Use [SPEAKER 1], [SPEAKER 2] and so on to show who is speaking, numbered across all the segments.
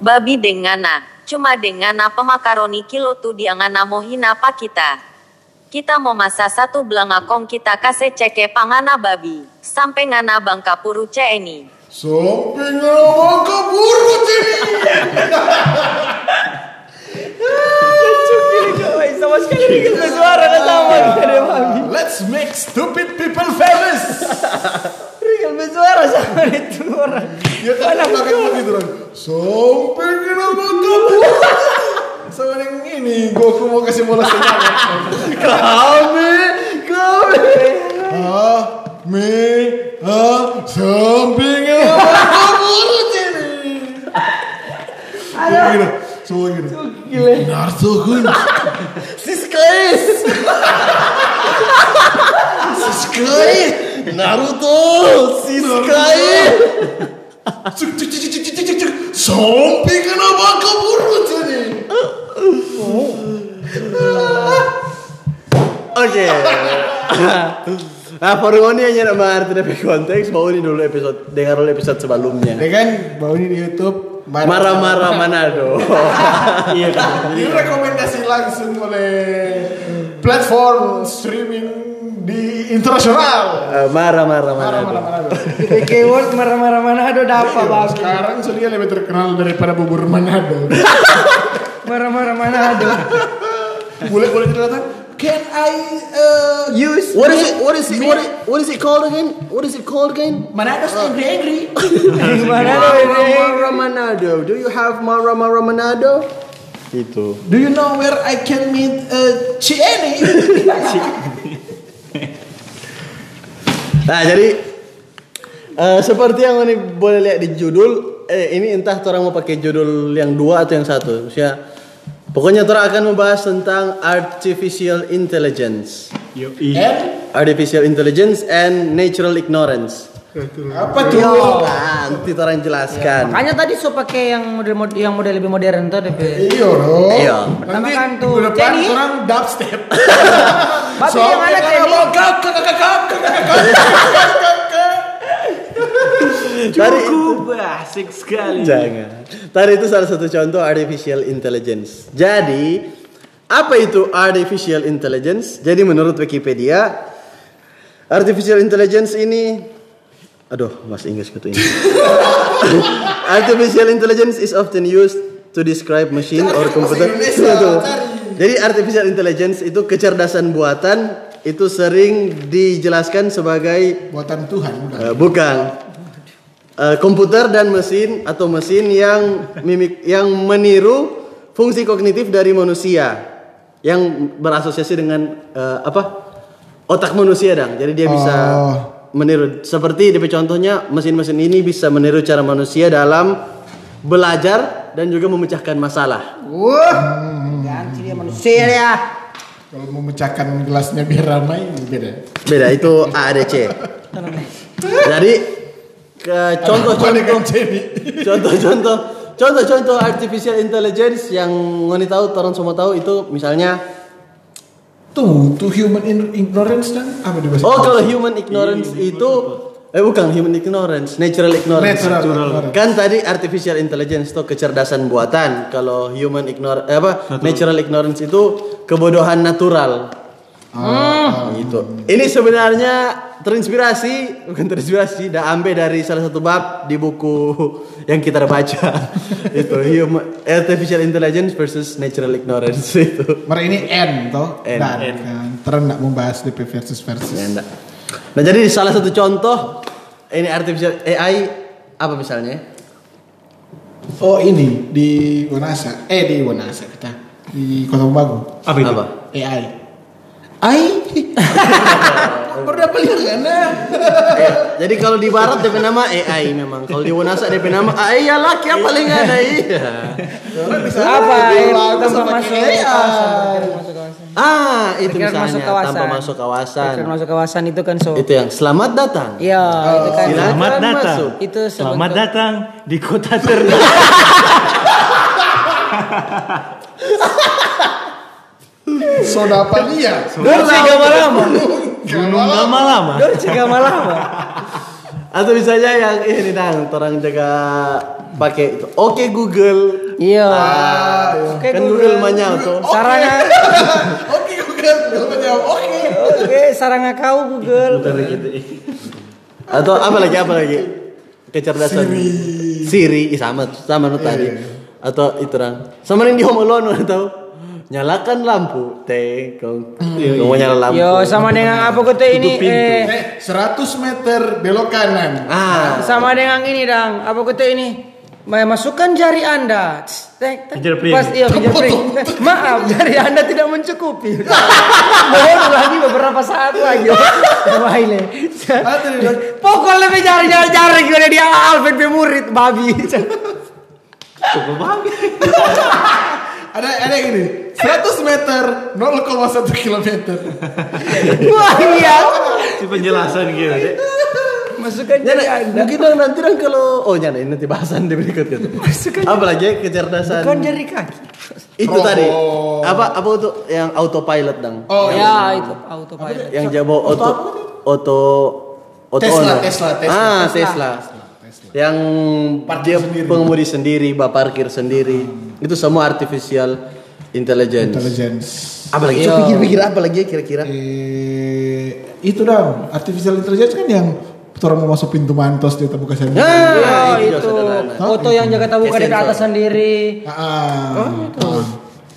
[SPEAKER 1] Babi dengana, cuma dengana pemakaroni kilo tu dia ngana mau hina apa kita. Kita mau masa satu belangakong kita kasih ceke pangana babi. Sampai ngana bangka puru ce ini.
[SPEAKER 2] Sampai.
[SPEAKER 3] Sama sekali dan sama kita dia babi.
[SPEAKER 2] Let's make stupid people famous.
[SPEAKER 3] Bersuara sama itu orang.
[SPEAKER 2] Ya kan belakang begitu kan. Sampai ngomong keburu. Sama yang ini, gua aku mau kasih bola semangat.
[SPEAKER 3] Kami, kami.
[SPEAKER 2] Ah, me, ah, ngomong keburu sini. Semua gitu, semua gitu.
[SPEAKER 3] Gile.
[SPEAKER 2] Naruto kun,
[SPEAKER 3] Siskais.
[SPEAKER 2] Naruto, Sasuke. Cuk cuk cuk cuk cuk cuk cuk. Sampai kenapa keburu sini?
[SPEAKER 4] Oke. Nah, for ini hanya nama arti dari konteks. Mau ini dulu episode, dengar dulu episode sebelumnya.
[SPEAKER 2] Ya kan, bawa ini di YouTube.
[SPEAKER 4] Marah-marah Manado.
[SPEAKER 3] Iya kan.
[SPEAKER 2] Ini rekomendasi langsung oleh platform streaming di internasional.
[SPEAKER 4] Eh, Marah-marah
[SPEAKER 2] Marah,
[SPEAKER 4] Manado.
[SPEAKER 2] marah, marah.
[SPEAKER 3] Keyword marah-marah mana ada dapat babi.
[SPEAKER 2] Sekarang sudah lebih terkenal daripada bubur Manado.
[SPEAKER 3] Marah-marah mana ada.
[SPEAKER 2] boleh boleh cerita Can I uh,
[SPEAKER 3] Use.
[SPEAKER 4] What is it? What is it? What is, what is it called again? What is it called again?
[SPEAKER 2] Manado's angry angry?
[SPEAKER 3] Mana ada
[SPEAKER 4] Mara Manado. Do you have Mara Mara Manado? Itu.
[SPEAKER 2] Do you know where I can meet uh, Cieni?
[SPEAKER 4] Nah, jadi eh, seperti yang ini boleh lihat di judul, eh ini entah orang mau pakai judul yang dua atau yang satu. Maksudnya, pokoknya orang akan membahas tentang artificial intelligence,
[SPEAKER 2] And
[SPEAKER 4] artificial intelligence and natural ignorance.
[SPEAKER 2] Apa ya, tuh?
[SPEAKER 4] Yo, nanti orang jelaskan.
[SPEAKER 3] Ya, makanya tadi so pakai yang model yang model lebih modern tuh deh.
[SPEAKER 2] Iya loh.
[SPEAKER 4] Iya.
[SPEAKER 2] Nanti
[SPEAKER 3] kan tuh.
[SPEAKER 2] Depan orang dubstep.
[SPEAKER 3] Tapi so, yang ada
[SPEAKER 4] kau,
[SPEAKER 5] Cukup asik sekali.
[SPEAKER 4] Jangan. Tadi itu salah satu contoh artificial intelligence. Jadi apa itu artificial intelligence? Jadi menurut Wikipedia, artificial intelligence ini Aduh, mas Inggris gitu ini. artificial intelligence is often used to describe machine or computer. Jadi artificial intelligence itu kecerdasan buatan itu sering dijelaskan sebagai
[SPEAKER 2] Buatan Tuhan.
[SPEAKER 4] Eh, bukan. Eh, komputer dan mesin atau mesin yang mimik yang meniru fungsi kognitif dari manusia yang berasosiasi dengan eh, apa? otak manusia dong. Jadi dia bisa
[SPEAKER 2] Oh.
[SPEAKER 4] Meniru seperti DP contohnya mesin-mesin ini bisa meniru cara manusia dalam belajar dan juga memecahkan masalah.
[SPEAKER 3] Wah. Ganti dia manusia ya.
[SPEAKER 2] Kalau memecahkan gelasnya biar ramai beda.
[SPEAKER 4] Beda itu AADC. Jadi ke contoh-contoh contoh-contoh contoh-contoh artificial intelligence yang ngoni tahu orang semua tahu itu misalnya
[SPEAKER 2] Tuh, tuh human ignorance dan apa di bahasa
[SPEAKER 4] oh kalau human ignorance itu eh bukan human ignorance. Natural ignorance.
[SPEAKER 2] Natural.
[SPEAKER 4] kan tadi artificial intelligence itu kecerdasan buatan. Kalau human ignor eh apa? Natural ignorance itu kebodohan natural.
[SPEAKER 2] Ah,
[SPEAKER 4] gitu. Ini sebenarnya terinspirasi bukan terinspirasi dah ambil dari salah satu bab di buku yang kita baca itu human artificial intelligence versus natural ignorance itu
[SPEAKER 2] Mari ini N toh.
[SPEAKER 4] N.
[SPEAKER 2] Dan
[SPEAKER 5] N.
[SPEAKER 2] kan. Terus nggak membahas DP versus versus.
[SPEAKER 4] Ya, enggak. Nah jadi salah satu contoh ini artificial AI apa misalnya?
[SPEAKER 2] Oh ini di Wanasa. Eh di Wanasa kita. Di Kota Bagu.
[SPEAKER 5] Apa itu?
[SPEAKER 4] Apa?
[SPEAKER 2] AI. AI. Baru dapat lihat kan?
[SPEAKER 4] Eh, jadi kalau di barat DP nama AI memang. Kalau di Wanasa DP nama AI ya laki apa paling ada iya.
[SPEAKER 2] Bisa
[SPEAKER 3] Apa tanpa
[SPEAKER 2] sama
[SPEAKER 3] masuk
[SPEAKER 2] AI.
[SPEAKER 3] kawasan?
[SPEAKER 4] Ah itu
[SPEAKER 3] Pikiran
[SPEAKER 4] misalnya
[SPEAKER 3] masuk kawasan.
[SPEAKER 4] tanpa masuk kawasan.
[SPEAKER 3] Pikiran masuk kawasan itu kan so.
[SPEAKER 4] Itu yang selamat datang.
[SPEAKER 3] Iya, itu kan.
[SPEAKER 4] Silakan
[SPEAKER 5] Selamat datang.
[SPEAKER 4] masuk.
[SPEAKER 3] Itu
[SPEAKER 5] Selamat datang di kota ternama.
[SPEAKER 2] Soda apa dia?
[SPEAKER 3] Dolce Gabbana.
[SPEAKER 5] Gunung lama-lama.
[SPEAKER 3] Dolce Gabbana.
[SPEAKER 4] Atau misalnya yang ini dang, orang jaga pakai itu. Oke Google.
[SPEAKER 3] Iya.
[SPEAKER 4] kan Google manyau tuh.
[SPEAKER 3] Sarana
[SPEAKER 2] Oke Google, Google menjawab oke.
[SPEAKER 3] Oke, sarana kau Google.
[SPEAKER 4] Atau apa lagi apa lagi? Kecerdasan Siri, Ih, sama sama tadi. Atau itu dang. Sama yang di Home Alone atau nyalakan lampu teh kau kau mau nyala lampu
[SPEAKER 3] Yo, sama dengan apa kata ini eh
[SPEAKER 2] Eh, 100 meter belok kanan.
[SPEAKER 4] ah
[SPEAKER 3] sama dengan ini dang. Apa kata ini? Ma- Masukkan jari Anda. Tek, tek. Pas iya fingerprint. Maaf, jari Anda tidak mencukupi. Mohon lagi beberapa saat lagi. Maile. Pokoknya lebih jari jari jari gue dia Alvin be murid babi.
[SPEAKER 2] Ada ada ini. 100 meter 0,1 kilometer.
[SPEAKER 3] Wah iya.
[SPEAKER 5] Si penjelasan gitu.
[SPEAKER 4] Ya,
[SPEAKER 3] jari
[SPEAKER 4] nah,
[SPEAKER 3] Anda.
[SPEAKER 4] mungkin dong nanti dong kalau oh ya nah, ini nanti bahasan di berikut gitu. Apalagi kecerdasan
[SPEAKER 3] Bukan jari kaki.
[SPEAKER 4] itu
[SPEAKER 2] Oh.
[SPEAKER 4] tadi apa apa untuk yang autopilot dang
[SPEAKER 2] Oh,
[SPEAKER 3] Ya itu autopilot.
[SPEAKER 4] yang jabo auto auto auto
[SPEAKER 2] Tesla. Tesla, Tesla.
[SPEAKER 4] ah Tesla, yang
[SPEAKER 2] Parkir
[SPEAKER 4] dia
[SPEAKER 2] sendiri.
[SPEAKER 4] pengemudi sendiri bawa parkir sendiri. Itu semua artificial intelligence,
[SPEAKER 2] Intelligence.
[SPEAKER 4] apa lagi
[SPEAKER 3] Iya.
[SPEAKER 4] Coba pikir-pikir apa lagi ya kira-kira?
[SPEAKER 2] Eh, itu dong, artificial intelligence kan yang orang mau masuk pintu mantos dia buka. Sendiri.
[SPEAKER 4] nah
[SPEAKER 3] Oh,
[SPEAKER 4] itu,
[SPEAKER 3] itu foto yang jaga tabu di atas sendiri.
[SPEAKER 2] Ah,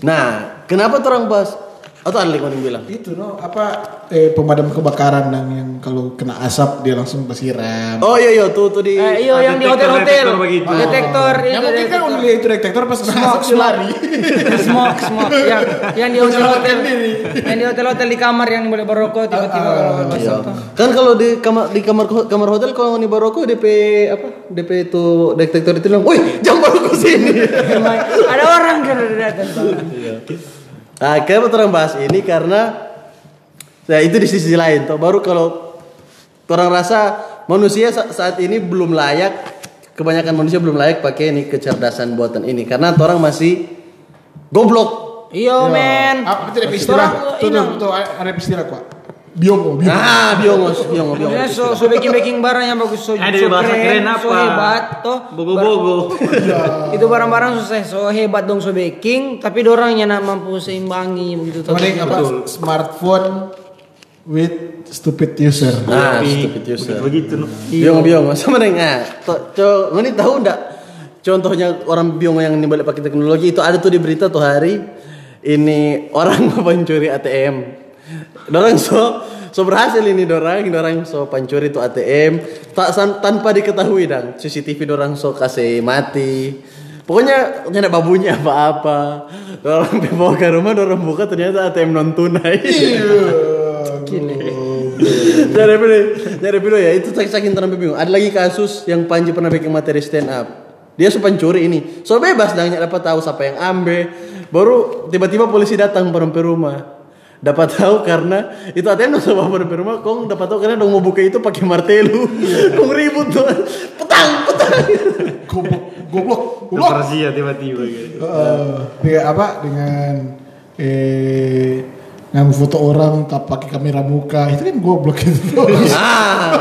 [SPEAKER 4] nah kenapa orang bahas atau ada lagi yang bilang
[SPEAKER 2] itu no apa eh, pemadam kebakaran dan yang kalau kena asap dia langsung bersiram.
[SPEAKER 4] oh iya iya tuh tuh di
[SPEAKER 3] Eh, iyo yang di
[SPEAKER 5] detektor-
[SPEAKER 3] hotel-hotel.
[SPEAKER 5] detektor begitu.
[SPEAKER 3] Detektor itu.
[SPEAKER 2] yang mungkin kan udah lihat itu detektor pas kena asap dia lari.
[SPEAKER 3] smoke smoke yang yang di hotel hotel yang di hotel hotel di kamar yang boleh berokok tiba-tiba kalau
[SPEAKER 4] Iya.
[SPEAKER 3] basah tuh.
[SPEAKER 4] Kan kalau di kamar di kamar kamar hotel kalau nih baroko DP apa DP itu detektor itu bilang, "Woi, jangan baroko sini."
[SPEAKER 3] Ada orang kan udah datang
[SPEAKER 4] nah, kenapa orang bahas ini karena nah itu di sisi lain toh baru kalau orang rasa manusia sa- saat ini belum layak kebanyakan manusia belum layak pakai ini kecerdasan buatan ini karena orang masih goblok.
[SPEAKER 3] iyo men
[SPEAKER 2] Apa tidak istilah? Tuh tuh tuh ada istilah kok. Biongo, biongo.
[SPEAKER 4] Ah, biongos, biongos, biongos.
[SPEAKER 3] Maksudnya so, so baking baking barang yang bagus so,
[SPEAKER 5] Ada
[SPEAKER 3] so
[SPEAKER 5] bahasa keren
[SPEAKER 3] so
[SPEAKER 5] apa?
[SPEAKER 3] hebat toh
[SPEAKER 5] Bogo-bogo.
[SPEAKER 3] itu barang-barang susah so hebat dong so baking tapi dorangnya nak mampu seimbangi begitu
[SPEAKER 2] dengan apa? Smartphone with stupid user.
[SPEAKER 4] Ah, stupid user.
[SPEAKER 5] Begitu no.
[SPEAKER 4] Biong biong sama dengan ah, to, co, ngoni tahu ndak contohnya orang biong yang ini balik pakai teknologi itu ada tuh di berita tuh hari ini orang pencuri ATM. Dorang so so berhasil ini dorang, dorang so pencuri itu ATM tak tanpa diketahui dan CCTV dorang so kasih mati. Pokoknya nyana babunya apa-apa. Dorang bawa ke rumah, dorang buka ternyata ATM non tunai. Nyari video, nyari video ya itu saking terang bingung. Ada lagi kasus yang Panji pernah bikin materi stand up. Dia so pencuri ini, so bebas dan dapat tahu siapa yang ambil. Baru tiba-tiba polisi datang perempe rumah. Dapat tahu karena itu nggak sama perempe rumah. Kong dapat tahu karena dong mau buka itu pakai martelu. Kong ribut tuh, petang petang.
[SPEAKER 2] Goblok, goblok, goblok.
[SPEAKER 5] Persia tiba-tiba gitu.
[SPEAKER 2] Eh, dengan apa? Dengan eh ngambil foto orang tak pakai kamera muka itu kan goblok itu.
[SPEAKER 4] Ah,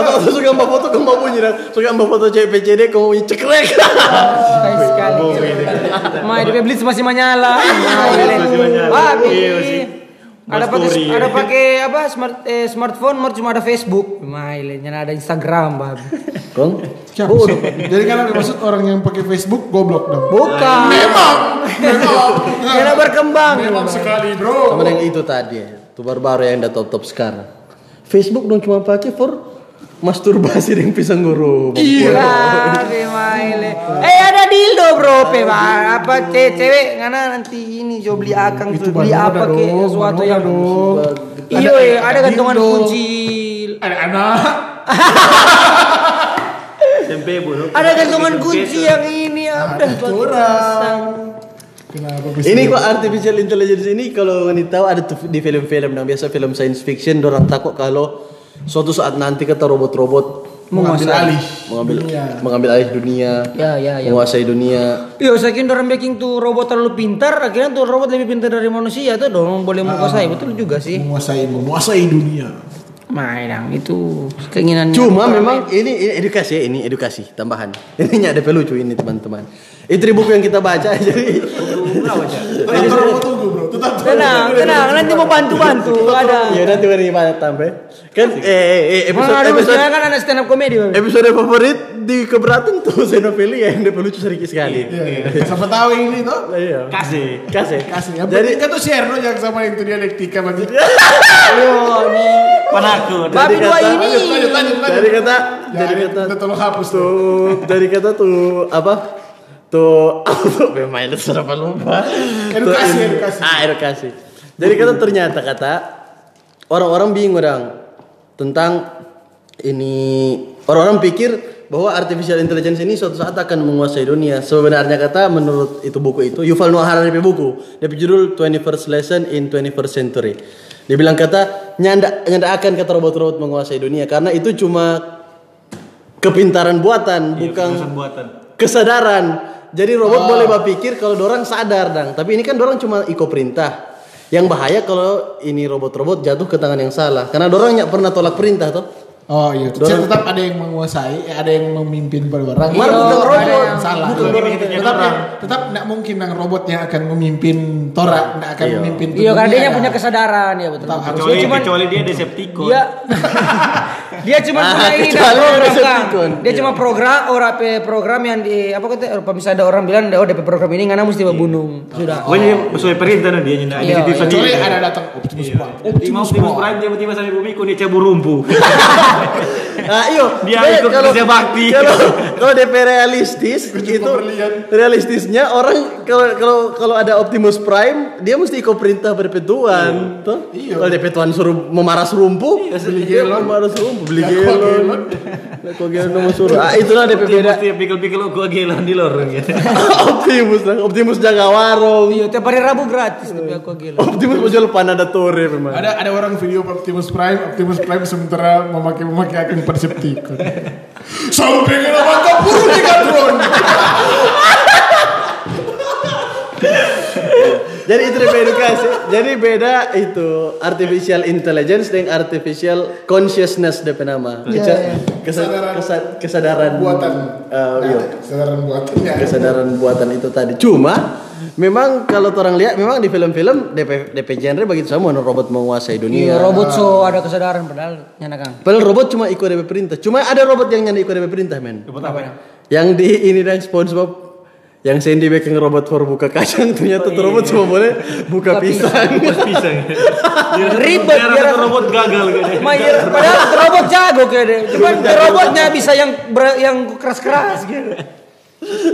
[SPEAKER 4] atau atau suka mbak foto mau bunyi dah. Suka mbak foto cewek PCD kong bunyi cekrek.
[SPEAKER 3] Sekali sekali. Ma, di Blitz masih menyala.
[SPEAKER 5] Masih menyala.
[SPEAKER 3] Ada pakai
[SPEAKER 5] Story.
[SPEAKER 3] ada pakai apa smart eh, smartphone mer cuma ada Facebook. Maile, nyana ada Instagram, babi.
[SPEAKER 4] Kong,
[SPEAKER 2] Siapa sih? Jadi kan ada maksud orang yang pakai Facebook goblok dong.
[SPEAKER 3] Bukan.
[SPEAKER 2] Memang, memang.
[SPEAKER 3] Nyana berkembang.
[SPEAKER 2] Memang sekali bro.
[SPEAKER 4] sama dengan itu tadi, itu baru-baru yang udah top-top sekarang. Facebook dong cuma pakai for masturbasi dengan pisang guru.
[SPEAKER 3] Babi maile. Eh ada dildo bro, Ba. apa ce cewek ngana nanti ini jo beli akang
[SPEAKER 2] Itu
[SPEAKER 3] beli apa
[SPEAKER 2] ada
[SPEAKER 3] ke sesuatu yang
[SPEAKER 2] ada dong.
[SPEAKER 3] Iya,
[SPEAKER 2] Ada-
[SPEAKER 3] iya, ada
[SPEAKER 2] ada
[SPEAKER 3] gantungan kunci.
[SPEAKER 2] Ada anak.
[SPEAKER 5] Tempe bu. no?
[SPEAKER 3] Ada gantungan kunci yang ini udah pakai
[SPEAKER 2] Orang. Kenapa bisa?
[SPEAKER 4] Ini kok artificial intelligence ini kalau tahu ada tuh di film-film yang biasa film science fiction orang takut kalau suatu saat nanti kata robot-robot
[SPEAKER 2] mengambil alih
[SPEAKER 4] mengambil
[SPEAKER 2] dunia.
[SPEAKER 4] mengambil alih dunia,
[SPEAKER 3] Ya, ya, ya.
[SPEAKER 4] menguasai dunia.
[SPEAKER 3] Iya, saking orang baking tuh robot terlalu pintar, akhirnya tuh robot lebih pintar dari manusia tuh dong boleh menguasai, betul juga sih.
[SPEAKER 2] menguasai menguasai dunia.
[SPEAKER 3] Main itu keinginan.
[SPEAKER 4] Cuma memang ini, ini edukasi ya, ini edukasi tambahan. Ini ada lucu ini teman-teman. Itu di buku yang kita baca jadi
[SPEAKER 3] Tenang, tenang. Nanti mau bantu-bantu. Ada.
[SPEAKER 4] ya nanti mari tampe. Kan eh, eh, eh, episode
[SPEAKER 3] Episode,
[SPEAKER 4] episode
[SPEAKER 3] kan ada stand up comedy.
[SPEAKER 4] Episode favorit di keberatan tuh Xenofilia yang dia lucu sedikit sekali.
[SPEAKER 2] Iya, iya. Siapa tahu ini tuh.
[SPEAKER 4] Iya.
[SPEAKER 5] Kasih.
[SPEAKER 4] Kasih.
[SPEAKER 2] Kasih.
[SPEAKER 4] Jadi
[SPEAKER 2] kan tuh share lo yang sama yang itu dialektika bagi.
[SPEAKER 5] Penakut.
[SPEAKER 3] Babi dua
[SPEAKER 4] kata-
[SPEAKER 3] ini.
[SPEAKER 4] Dari kata dari
[SPEAKER 2] Jadi
[SPEAKER 4] kata
[SPEAKER 2] kita tolong hapus tuh.
[SPEAKER 4] dari kata tuh apa tuh pemain itu serapa lupa
[SPEAKER 2] Edukasi, edukasi.
[SPEAKER 4] ah edukasi jadi kata ternyata kata orang-orang bingung orang tentang ini orang-orang pikir bahwa artificial intelligence ini suatu saat akan menguasai dunia sebenarnya kata menurut itu buku itu Yuval Noah Harari buku dia punya judul 21st Lesson in 21st Century dia bilang kata nyanda nyanda akan kata robot-robot menguasai dunia. Karena itu cuma kepintaran buatan bukan
[SPEAKER 5] Keputusan buatan.
[SPEAKER 4] kesadaran. Jadi robot boleh berpikir kalau dorang sadar dang. Tapi ini kan dorang cuma iko perintah. Yang bahaya kalau ini robot-robot jatuh ke tangan yang salah. Karena dorang nggak pernah tolak perintah toh
[SPEAKER 2] Oh iya, tetap ada yang menguasai, ada yang memimpin pada orang. Iya,
[SPEAKER 4] bukan
[SPEAKER 2] ada
[SPEAKER 4] robot.
[SPEAKER 2] yang salah.
[SPEAKER 4] Bukan
[SPEAKER 2] Tetap-
[SPEAKER 5] robot.
[SPEAKER 2] tetap tetap tidak mungkin yang robot yang akan memimpin Tora, tidak akan
[SPEAKER 4] Iya.
[SPEAKER 2] memimpin
[SPEAKER 3] Iya, karena dia yang punya kesadaran ya betul. Betul.
[SPEAKER 5] Kecuali,
[SPEAKER 3] Dia cuma
[SPEAKER 5] kecuali dia Decepticon.
[SPEAKER 3] dia dia cuma
[SPEAKER 4] Ah,
[SPEAKER 3] punya ini dan program kan.
[SPEAKER 4] Decepticon.
[SPEAKER 3] Dia cuma program orang pe program yang di apa kata apa misalnya ada orang bilang oh DP program ini ngana mesti bunuh. Sudah.
[SPEAKER 5] Pokoknya sesuai perintah dia nyenda
[SPEAKER 3] Iya, iya.
[SPEAKER 2] Kecuali ada datang Optimus Prime.
[SPEAKER 5] Optimus Optimus Prime tiba-tiba sampai bumi ku dia cabur rumpu.
[SPEAKER 4] Ah, iyo.
[SPEAKER 5] Dia
[SPEAKER 4] Be,
[SPEAKER 5] ikut kerja bakti.
[SPEAKER 4] Kalau kalau DP realistis itu realistisnya orang kalau kalau kalau ada Optimus Prime dia mesti ikut perintah berpetuan, toh?
[SPEAKER 2] Iya.
[SPEAKER 4] Kalau DP tuan suruh memaras rumpu,
[SPEAKER 2] beli
[SPEAKER 4] dia
[SPEAKER 2] gelon.
[SPEAKER 4] memaras rumpu, beli
[SPEAKER 2] kok
[SPEAKER 4] gelon.
[SPEAKER 2] gelon?
[SPEAKER 4] Nah, Kok gelon mau suruh. Ah, itulah DP
[SPEAKER 5] Dia
[SPEAKER 4] beda.
[SPEAKER 5] pikir-pikir lo gua gelan di lorong ya.
[SPEAKER 4] Optimus lah, Optimus jaga warung.
[SPEAKER 3] Iya, tiap hari Rabu gratis tapi aku gila.
[SPEAKER 4] Optimus mau jual Panadatori memang.
[SPEAKER 2] Ada ada orang video Optimus Prime, Optimus Prime sementara memakai memakai akun Persepticon. Sampai kena mata buru tiga drone.
[SPEAKER 4] Jadi itu edukasi. Jadi beda itu artificial intelligence dengan artificial consciousness DP nama. Kesa- kesa-
[SPEAKER 2] Kesadaran.
[SPEAKER 4] kesa- kesadaran
[SPEAKER 2] Buatan.
[SPEAKER 4] Eh, iya.
[SPEAKER 2] Kesadaran buatannya.
[SPEAKER 4] kesadaran buatan itu tadi. Cuma memang kalau orang lihat memang di film-film DP DP genre begitu sama robot menguasai
[SPEAKER 3] Iya,
[SPEAKER 4] dunia.
[SPEAKER 3] robot so ada kesadaran padahal nyana Kang.
[SPEAKER 4] Padahal robot cuma ikut DP perintah. Cuma ada robot yang nyanda ikut DP perintah, men.
[SPEAKER 5] Robot apa?
[SPEAKER 4] Yang di ini dan SpongeBob yang Sandy making robot for buka kacang ternyata tuh robot cuma boleh buka pisang.
[SPEAKER 3] Ribet,
[SPEAKER 5] rasa robot gagal gitu.
[SPEAKER 3] Ma, iya, padahal robot jago kayak deh. Cuman robotnya bisa yang ber- yang keras-keras gitu.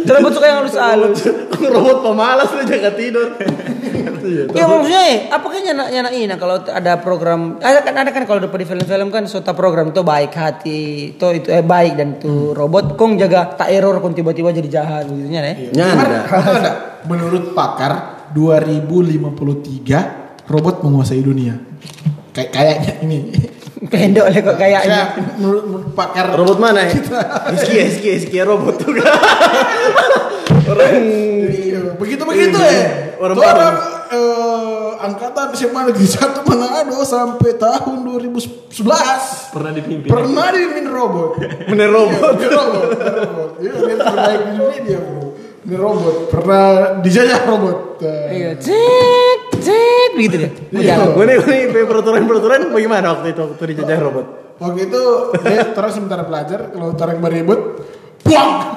[SPEAKER 3] Robot suka yang halus-halus.
[SPEAKER 4] robot pemalas lah jaga tidur. Iya,
[SPEAKER 3] Ya maksudnya eh, apa kayaknya nyana nyana ini kalau ada program ada kan ada kan kalau di film-film kan suatu program itu baik hati itu itu eh baik dan itu robot kong jaga tak error kong tiba-tiba jadi jahat gitu nya eh.
[SPEAKER 4] Nyanda.
[SPEAKER 2] Tahu nggak? Menurut pakar 2053 robot menguasai dunia. Kayak kayaknya ini.
[SPEAKER 3] Pendek oleh kok kayaknya.
[SPEAKER 2] Kayak menurut, menurut pakar
[SPEAKER 4] Robot mana ya? Rizky, Rizky, Rizky robot tuh kan. Orang
[SPEAKER 2] Iya, begitu begitu ya.
[SPEAKER 4] Orang
[SPEAKER 2] Orang, eh, angkatan SMA Negeri Satu Manado sampai tahun 2011
[SPEAKER 5] Pernah dipimpin.
[SPEAKER 2] pernah dipimpin robot.
[SPEAKER 4] bener robot.
[SPEAKER 2] Iya, robot, robot. Iya, dia terbaik di dunia bro. Ini robot pernah dijajah robot. Eh,
[SPEAKER 3] Iya, cek begitu deh. Jalan.
[SPEAKER 4] Gue nih, gue nih peraturan-peraturan bagaimana waktu itu waktu dijajah robot?
[SPEAKER 2] Waktu itu dia terus sementara belajar kalau orang beribut, puang,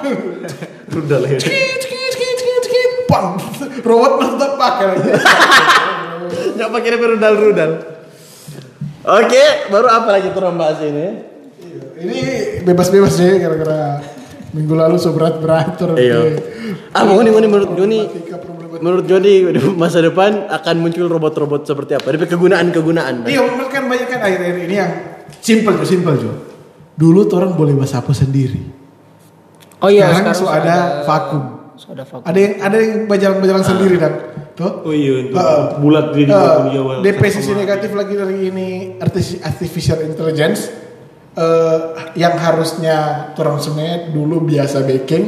[SPEAKER 5] Rudal ya.
[SPEAKER 2] Cekit, cekit, cekit, cekit, cekit, puang. Robot tetap pakai lagi.
[SPEAKER 4] Nggak pakai rudal-rudal. Oke, baru apa lagi tuh bahas ini?
[SPEAKER 2] Ini bebas-bebas deh gara-gara minggu lalu so berat-berat terus.
[SPEAKER 4] Iya. Ah, mau nih, mau nih menurut
[SPEAKER 2] problematika.
[SPEAKER 4] Menurut Joni masa depan akan muncul robot-robot seperti apa? DP kegunaan-kegunaan.
[SPEAKER 2] Iya, kan banyak kan akhir-akhir ini yang simple tuh, simple tuh. Dulu tuh orang boleh WhatsApp sendiri.
[SPEAKER 3] Oh iya,
[SPEAKER 2] Sekarang so
[SPEAKER 3] sudah
[SPEAKER 2] ada vakum.
[SPEAKER 3] Sudah vakum.
[SPEAKER 2] Ada yang ada yang berjalan-berjalan sendiri dan tuh.
[SPEAKER 5] Oh iya, itu
[SPEAKER 2] Uh,
[SPEAKER 5] bulat dia di
[SPEAKER 2] Uh, negatif lagi dari ini artis- artificial intelligence eh, yang harusnya orang sebenarnya dulu biasa baking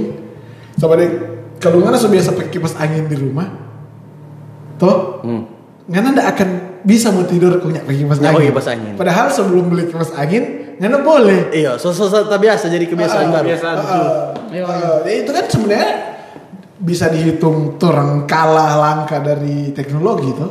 [SPEAKER 2] sama deh kalau nggak so biasa pakai kipas angin di rumah toh
[SPEAKER 4] Hmm.
[SPEAKER 2] ngana ndak akan bisa mau tidur punya pakai kipas
[SPEAKER 4] Ya,
[SPEAKER 2] angin.
[SPEAKER 4] kipas angin.
[SPEAKER 2] Padahal sebelum beli kipas angin, ngana boleh.
[SPEAKER 4] Iya, so, so, so, tak biasa jadi kebiasaan baru.
[SPEAKER 5] Kebiasaan.
[SPEAKER 2] Uh, uh, ya itu kan sebenarnya bisa dihitung turun kalah langka dari teknologi tuh.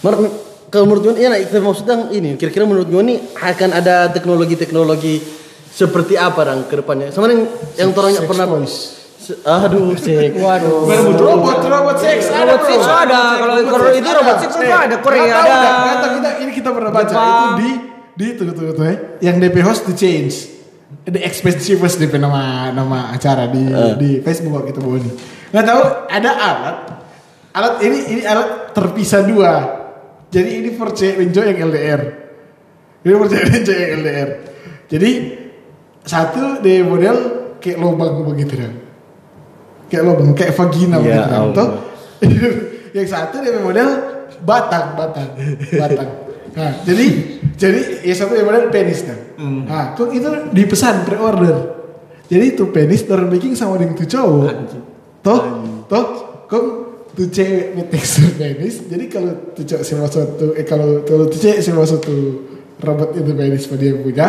[SPEAKER 4] Menurut kalau menurut gue, iya, itu maksudnya ini. Kira-kira menurut gue nih akan ada teknologi-teknologi seperti apa dong ke depannya? Sama yang yang pernah.
[SPEAKER 2] toys.
[SPEAKER 4] Aduh, sek.
[SPEAKER 3] Waduh.
[SPEAKER 2] Robot robot seks ada
[SPEAKER 3] Robot seks ada. Kalau kalau itu robot seks itu ada. Korea ada.
[SPEAKER 2] tahu, kita ini kita pernah baca
[SPEAKER 3] Jepang.
[SPEAKER 2] itu di di itu itu itu ya. Yang DP host to change. The expensivest DP nama nama acara di di Facebook waktu itu Boni. Nggak tahu ada alat alat ini ini alat terpisah dua. Jadi ini for cewek yang LDR. Ini for cewek yang LDR. Jadi satu di model kayak lubang begitu kan. Kayak lubang kayak vagina
[SPEAKER 4] Ya
[SPEAKER 2] begitu kan. Tuh. yang satu dia model batang batang batang. Nah jadi jadi yang satu dia model penis kan nah kok itu dipesan pre-order. Jadi itu penis turun baking sama dengan tuh cowok. Toh toh kok tuh cewek punya tekstur penis? Jadi kalau tuh cowok sama satu eh kalau kalau tuh cewek sama satu robot itu penis pada dia punya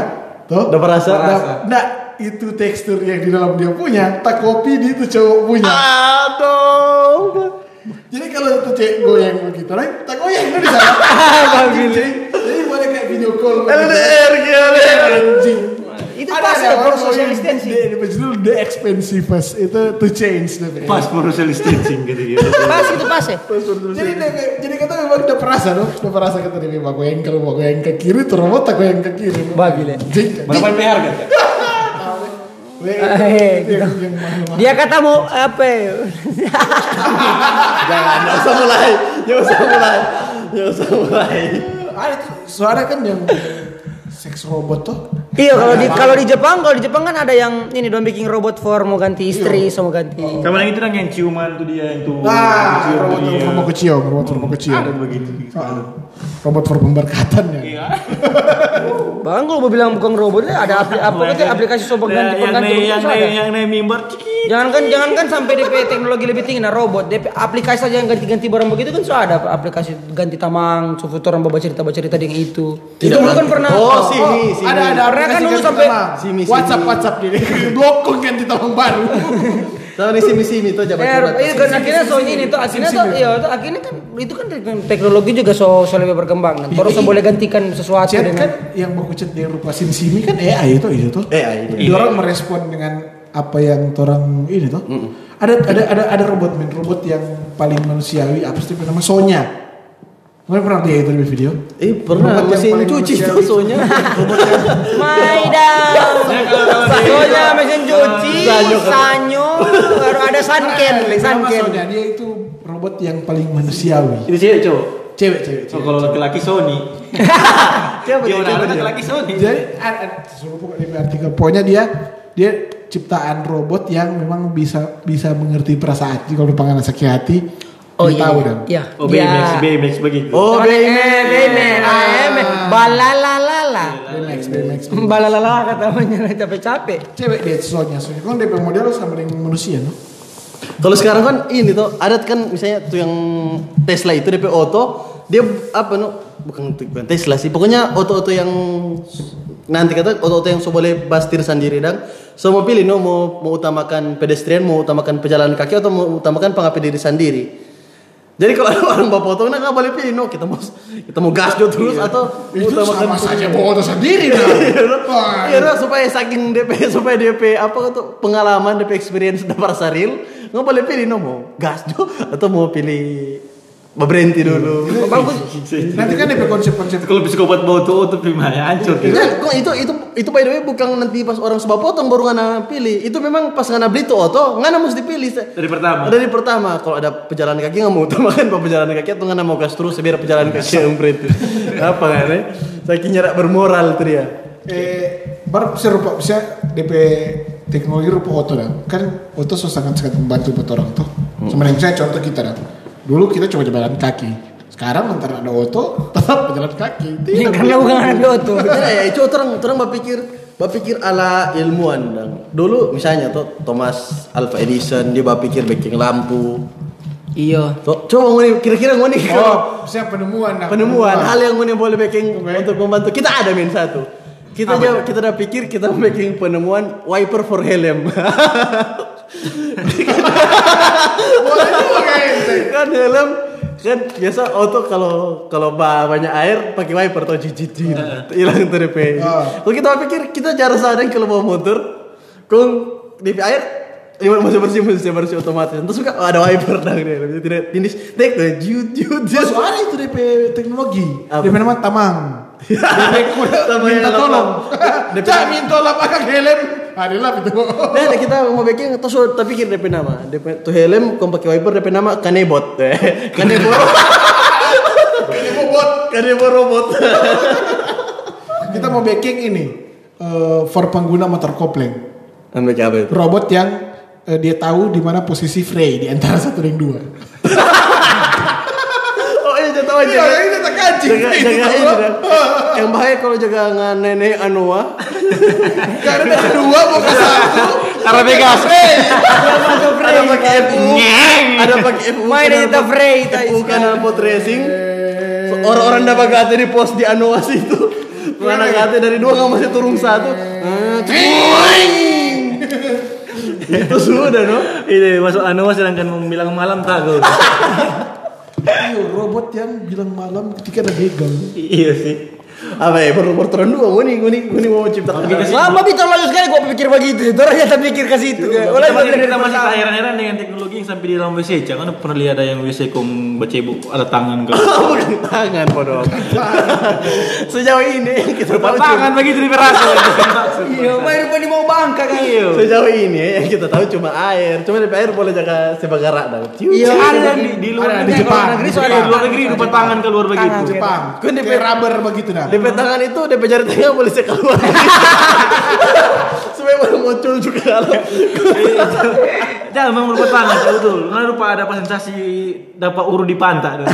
[SPEAKER 2] toh.
[SPEAKER 4] Udah merasa?
[SPEAKER 2] Nah, nah, itu tekstur yang di dalam dia punya tak kopi di itu cowok punya
[SPEAKER 4] Aduh.
[SPEAKER 2] jadi kalau itu cewek goyang begitu, right? Tak goyang kan di sana. Jadi, jadi boleh kayak video call.
[SPEAKER 4] LDR.
[SPEAKER 2] Anjing.
[SPEAKER 3] Itu
[SPEAKER 2] Ada-
[SPEAKER 3] pas
[SPEAKER 2] ada
[SPEAKER 3] ya,
[SPEAKER 2] orang
[SPEAKER 3] for social distancing.
[SPEAKER 2] The, the, judul the expensivest itu to change. DP.
[SPEAKER 5] Pas for social distancing gitu gitu.
[SPEAKER 3] Pas itu pas ya.
[SPEAKER 2] Jadi jadi kata memang udah perasa dong, udah perasa kata DP mau goyang kalau mau goyang ke kiri, robot tak goyang ke kiri.
[SPEAKER 3] Babi le.
[SPEAKER 2] Anjing.
[SPEAKER 5] Berapa PR kan?
[SPEAKER 2] Weh,
[SPEAKER 3] Eh,
[SPEAKER 2] itu yang- yang mahal-mahal.
[SPEAKER 3] Dia kata mau apa? ya?
[SPEAKER 4] Jangan, jangan usah mulai. Jangan usah mulai. Jangan usah mulai.
[SPEAKER 2] Ada tuh, soalnya kan yang seks robot tuh.
[SPEAKER 3] Iya kalau di kalau di Jepang kalau di Jepang kan ada yang ini dong bikin robot for mau ganti istri, so mau ganti.
[SPEAKER 5] Sama yang itu yang ciuman tuh dia yang.
[SPEAKER 2] Nah,
[SPEAKER 5] cium
[SPEAKER 2] robot
[SPEAKER 5] dia.
[SPEAKER 2] robot kecil, robot robot kecil.
[SPEAKER 5] Ada begitu.
[SPEAKER 2] Ah, robot for pemberkatan ya.
[SPEAKER 5] Iya.
[SPEAKER 3] Bang kalau mau bilang bukan robot ada apli, apa itu aplikasi so
[SPEAKER 5] yang
[SPEAKER 3] pengganti
[SPEAKER 5] yang yang naik mimbar ciki.
[SPEAKER 3] Jangan kan jangan kan sampai DP teknologi lebih tinggi nah robot DP aplikasi saja yang ganti-ganti barang begitu kan so ada aplikasi ganti tamang, so foto orang baca cerita baca cerita dengan itu. itu dulu kan pernah
[SPEAKER 4] Oh, sini, sini.
[SPEAKER 2] Ada ada
[SPEAKER 3] Karena kan dulu sampai-.
[SPEAKER 2] WhatsApp WhatsApp jadi blok kok ganti tamang baru.
[SPEAKER 4] Sama di sini-sini tuh jabat
[SPEAKER 3] Ya, iya kan akhirnya so ini tuh akhirnya tuh iya tuh akhirnya kan itu kan tek- teknologi juga so, so lebih berkembang kan. Terus so boleh gantikan sesuatu dengan
[SPEAKER 2] kan yang baku chat yang rupa sim simi kan AI itu itu tuh.
[SPEAKER 4] AI itu.
[SPEAKER 2] Dia orang merespon dengan apa yang orang ini tuh. Ada ada ada ada robot men robot yang paling manusiawi apa sih namanya Sonya. Kalian pernah lihat itu di video?
[SPEAKER 4] Eh pernah
[SPEAKER 2] Robot yang
[SPEAKER 4] mesin
[SPEAKER 2] paling
[SPEAKER 4] cuci tuh soalnya.
[SPEAKER 2] Robot yang
[SPEAKER 3] Maida. Soalnya mesin cuci,
[SPEAKER 4] Sanyo.
[SPEAKER 3] sanyo, baru ada sunken,
[SPEAKER 2] Nama
[SPEAKER 3] sunken.
[SPEAKER 2] Sonya dia itu robot yang paling manusiawi.
[SPEAKER 5] Itu cewek cowok.
[SPEAKER 2] Cewek cewek.
[SPEAKER 5] So
[SPEAKER 2] cewek.
[SPEAKER 5] kalau laki-laki Sony.
[SPEAKER 4] Coba dia,
[SPEAKER 5] Gimana
[SPEAKER 4] coba
[SPEAKER 5] ada
[SPEAKER 4] dia.
[SPEAKER 5] laki Sony?
[SPEAKER 2] Jadi ada ada- suruh pokok di artikel pokoknya dia dia ciptaan robot yang memang bisa bisa mengerti perasaan. Jadi kalau panganan sakit hati,
[SPEAKER 3] Oh iya.
[SPEAKER 2] tahu
[SPEAKER 3] iya.
[SPEAKER 2] dong.
[SPEAKER 3] Iya.
[SPEAKER 5] Oh BMX, BMX begitu.
[SPEAKER 4] Oh,
[SPEAKER 3] Oh, Bayman, Bayman, Bayman, balalalala.
[SPEAKER 2] BMX, BMX.
[SPEAKER 3] Balalala katanya capek-capek.
[SPEAKER 2] Cewek dia soalnya soalnya kan DP model sama dengan manusia no.
[SPEAKER 4] Kalau sekarang kan ini tuh ada kan misalnya tuh yang Tesla itu DP Auto dia apa no bukan bukan Tesla sih pokoknya auto-auto yang nanti kata auto-auto yang so boleh bastir sendiri dan so mau pilih no? Mau mau utamakan pedestrian mau utamakan pejalan kaki atau mau utamakan pengapi diri sendiri? Jadi kalau ada orang bawa foto nah nggak boleh pilih no? Kita mau kita mau gas jo terus atau
[SPEAKER 2] Itu sama saja bawa auto sendiri dah. Wah,
[SPEAKER 4] Iya, no, supaya saking DP supaya DP apa tuh pengalaman DP experience dapat real nggak boleh pilih no? Mau gas jo atau mau pilih berhenti dulu.
[SPEAKER 3] Bagus.
[SPEAKER 2] Nanti kan DP konsep-konsep
[SPEAKER 5] Kalau psikopat bawa tuh tuh gimana hancur gitu.
[SPEAKER 4] Itu, kok itu itu itu by the way bukan nanti pas orang sebab potong baru ngana pilih. Itu memang pas ngana beli tuh auto ngana mesti pilih.
[SPEAKER 5] Dari pertama.
[SPEAKER 4] Dari pertama kalau ada pejalan kaki nggak mau utamakan pak pejalan kaki atau ngana mau gas terus biar pejalan kaki yang berhenti. Apa kan ya? Saking nyerak bermoral tuh dia.
[SPEAKER 2] eh baru bisa rupa bisa DP teknologi rupa auto dah. Kan auto so sangat sangat membantu buat orang tuh. Sebenarnya saya contoh kita dah. Dulu kita coba jalan kaki. Sekarang antara ada auto tetap berjalan kaki. Tidak
[SPEAKER 3] Karena bukan anak auto.
[SPEAKER 4] ya, ya, itu orang orang berpikir berpikir ala ilmuwan dan dulu misalnya tuh Thomas Alva Edison dia berpikir bikin lampu
[SPEAKER 3] Iya.
[SPEAKER 4] So, coba ngoni kira-kira ngoni
[SPEAKER 2] Oh, siapa penemuan? nah,
[SPEAKER 4] penemuan hal yang ngoni boleh bikin
[SPEAKER 2] Oke.
[SPEAKER 4] untuk membantu. Kita ada min satu. Kita
[SPEAKER 2] Apa
[SPEAKER 4] kita udah pikir kita mau bikin penemuan wiper for helm. Kan helm kan biasa auto kalau kalau ba- banyak air pakai wiper atau cicit hilang.
[SPEAKER 2] Ah.
[SPEAKER 4] Kalau kita pikir kita jarang sadar kalau bawa motor, kong DP air Iya masih bersih masih bersih otomatis. Terus suka oh, ada wiper dah dia. Tidak finish tek jut jut.
[SPEAKER 2] Masuk ada itu DP teknologi.
[SPEAKER 4] Apa?
[SPEAKER 2] DP nama tamang. DP kuda minta
[SPEAKER 4] yang
[SPEAKER 2] tolong. Cak minta tolong pakai helm. Adalah itu.
[SPEAKER 4] Nah, kita mau bikin terus tak pikir DP nama. DP tuh helm kau pakai wiper DP nama kanebot. Kanebot.
[SPEAKER 2] Bobot.
[SPEAKER 4] Kanebot robot.
[SPEAKER 2] Kita mau backing ini eh, for pengguna motor kopling.
[SPEAKER 4] Ambil apa itu?
[SPEAKER 2] Robot yang eh, dia tahu di mana posisi Frey di antara satu dan dua.
[SPEAKER 4] Oh iya jatuh aja.
[SPEAKER 2] Iya, tak
[SPEAKER 4] jaga jaga dah. Yang bahaya kalau jaga ngan nenek Anoa.
[SPEAKER 2] Karena dua mau ke satu.
[SPEAKER 5] Karena Vegas.
[SPEAKER 4] Ada pakai FU. Ada pakai FU.
[SPEAKER 3] Main aja kita Frey,
[SPEAKER 4] FU kanal pot racing. So, Orang-orang dapat gate di pos di Anoa situ. Mana gate dari dua nggak masih turun satu. Ah. Itu sudah no.
[SPEAKER 5] Ini masuk anu sedangkan mau bilang malam takut.
[SPEAKER 2] Ayo, robot yang bilang malam ketika ada begal.
[SPEAKER 5] Iya sih.
[SPEAKER 4] Apa ya perlu perturan dua. Gue nih gue nih gue nih mau ciptakan.
[SPEAKER 3] Lama bi terlalu sekali gua pikir begitu. Orang yang pikir ke situ.
[SPEAKER 5] Kita
[SPEAKER 3] Oleh
[SPEAKER 5] masih, kita masih heran-heran dengan teknologi yang sampai di dalam WC. Jangan pernah lihat ada yang WC kong bacebuk ada tangan ke.
[SPEAKER 4] Bukan tangan bodoh. Sejauh ini kita tahu
[SPEAKER 5] tangan begitu diperasa.
[SPEAKER 3] Iya, main rupa di mau bangka kan.
[SPEAKER 4] sejauh ini yang kita tahu cuma air. Cuma di air boleh jaga sebagarak dah. Ciu,
[SPEAKER 3] Iya, ada
[SPEAKER 5] di, di luar negeri.
[SPEAKER 2] Di Jepang.
[SPEAKER 5] di luar negeri lupa tangan keluar begitu.
[SPEAKER 2] Jepang.
[SPEAKER 4] Kan di
[SPEAKER 2] rubber begitu dah.
[SPEAKER 4] DP tangan itu DP jari tengah boleh saya keluar. Supaya boleh muncul juga kalau.
[SPEAKER 5] Jangan memang lupa tangan betul. Nggak lupa ada apa sensasi dapat uru di pantat.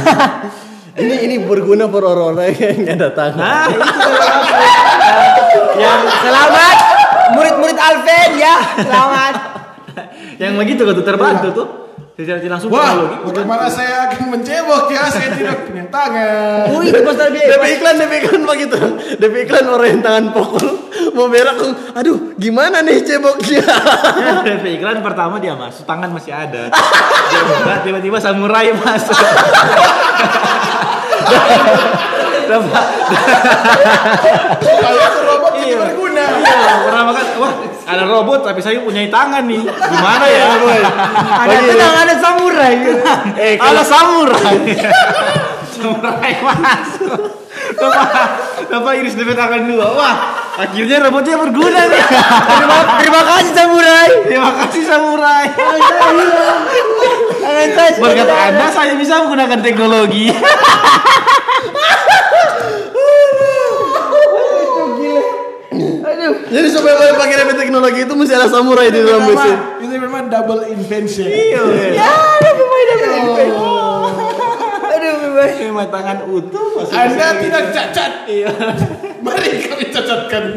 [SPEAKER 4] ini ini berguna for orang-orang yang ada tangan.
[SPEAKER 5] Nah,
[SPEAKER 3] Yang selamat murid-murid Alven ya. Selamat.
[SPEAKER 5] yang begitu tuh terbantu tuh. Secara tidak langsung
[SPEAKER 2] Wah,
[SPEAKER 5] teknologi.
[SPEAKER 2] bagaimana saya akan mencebok ya? Saya tidak punya tangan.
[SPEAKER 3] Wih, itu pas tadi.
[SPEAKER 4] DP iklan, DP iklan begitu. DP iklan orang yang tangan pokol mau berak, aduh gimana nih ceboknya?
[SPEAKER 5] DP iklan pertama dia masuk, tangan masih ada. Tiba-tiba samurai masuk. Dapat
[SPEAKER 2] Kalau itu robot jadi
[SPEAKER 5] Iya.
[SPEAKER 2] berguna.
[SPEAKER 5] Iya, pertama kan, wah ada robot tapi saya punya tangan nih. Gimana ya?
[SPEAKER 3] Ada tenang, ada samurai.
[SPEAKER 4] eh,
[SPEAKER 5] Ada samurai. samurai masuk. Kenapa, kenapa iris DP tangan dua? Wah, akhirnya robotnya berguna nih.
[SPEAKER 3] Terima, terima kasih samurai.
[SPEAKER 5] Terima kasih samurai. Berkat Anda saya bisa menggunakan teknologi.
[SPEAKER 4] Jadi supaya boleh pakai DP teknologi itu mesti ada samurai di dalam mesin.
[SPEAKER 2] Memang- Itu memang double invention.
[SPEAKER 5] Iya.
[SPEAKER 3] Ya, ada pemain ada pemain. Aduh, pemain.
[SPEAKER 5] Lima tangan utuh. masih
[SPEAKER 2] Anda tidak cacat.
[SPEAKER 5] Iya.
[SPEAKER 2] Mari kami cacatkan.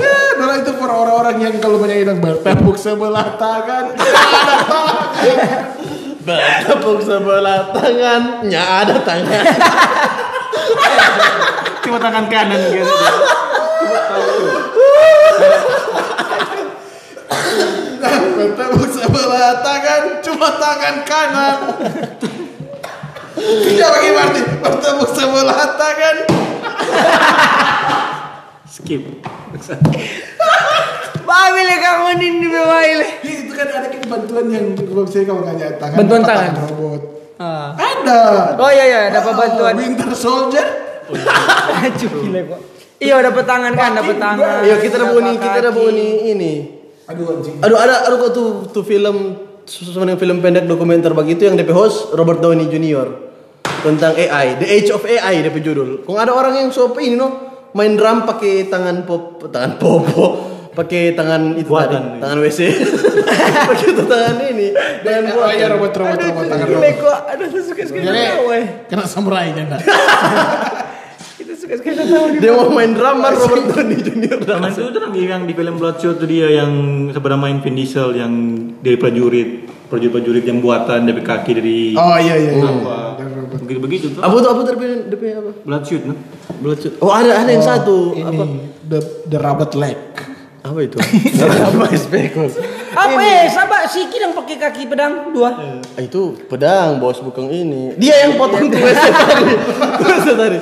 [SPEAKER 2] Ya, Adalah itu para orang-orang yang kalau banyak bilang bertepuk sebelah tangan. ada tangan.
[SPEAKER 4] Bertepuk sebelah tangannya ada tangan.
[SPEAKER 5] Cuma tangan kanan gitu.
[SPEAKER 2] Bertepuk sebelah tangan, cuma tangan kanan. Ya bagi Martin, bertepuk sebelah tangan.
[SPEAKER 5] Skip.
[SPEAKER 3] Babil kamu ini babil.
[SPEAKER 2] Ya, itu kan ada kan bantuan yang kalau saya kalau nggak tangan,
[SPEAKER 3] Bantuan tangan.
[SPEAKER 2] robot.
[SPEAKER 3] Ah.
[SPEAKER 2] Ada.
[SPEAKER 3] Oh iya iya, dapat bantuan.
[SPEAKER 2] Winter Soldier.
[SPEAKER 3] Aduh gila kok. Iya dapat tangan kan, dapat tangan.
[SPEAKER 4] Ayo kita bunyi,
[SPEAKER 3] dapat
[SPEAKER 4] kita
[SPEAKER 3] kaki.
[SPEAKER 4] bunyi ini.
[SPEAKER 2] Aduh anjing.
[SPEAKER 4] Aduh ada aduh kok tuh tuh film sesuatu film pendek dokumenter begitu yang DP host Robert Downey Jr. tentang AI, The Age of AI DP judul. Kok ada orang yang so ini no main drum pakai tangan pop tangan popo pakai tangan itu tadi, tangan WC pakai itu tangan ini
[SPEAKER 2] Dan iya robot robot
[SPEAKER 3] Aduh
[SPEAKER 2] robot tangan
[SPEAKER 3] gila
[SPEAKER 2] robot.
[SPEAKER 3] kok. Aduh suka tahu eh.
[SPEAKER 2] kena samurai janda.
[SPEAKER 3] Tahu.
[SPEAKER 4] dia mau main drummer Robert Downey Jr.
[SPEAKER 5] Zaman itu tuh yang di film Bloodshot tuh dia yang sebenarnya main Vin Diesel yang dari prajurit prajurit-prajurit yang buatan dari kaki dari
[SPEAKER 2] Oh iya iya. iya.
[SPEAKER 5] apa begitu begitu tuh
[SPEAKER 4] Apa tuh apa DP DP apa?
[SPEAKER 5] bloodshot no?
[SPEAKER 4] Bloodshot. Oh ada ada yang satu.
[SPEAKER 2] Ini
[SPEAKER 4] Apa?
[SPEAKER 2] the the robot leg.
[SPEAKER 4] Apa itu? apa spekos?
[SPEAKER 3] Apa eh, sabar Siki yang pakai kaki pedang dua.
[SPEAKER 4] Ah, itu pedang bos bukan ini. Dia yang potong tuh WC tadi. Tadi.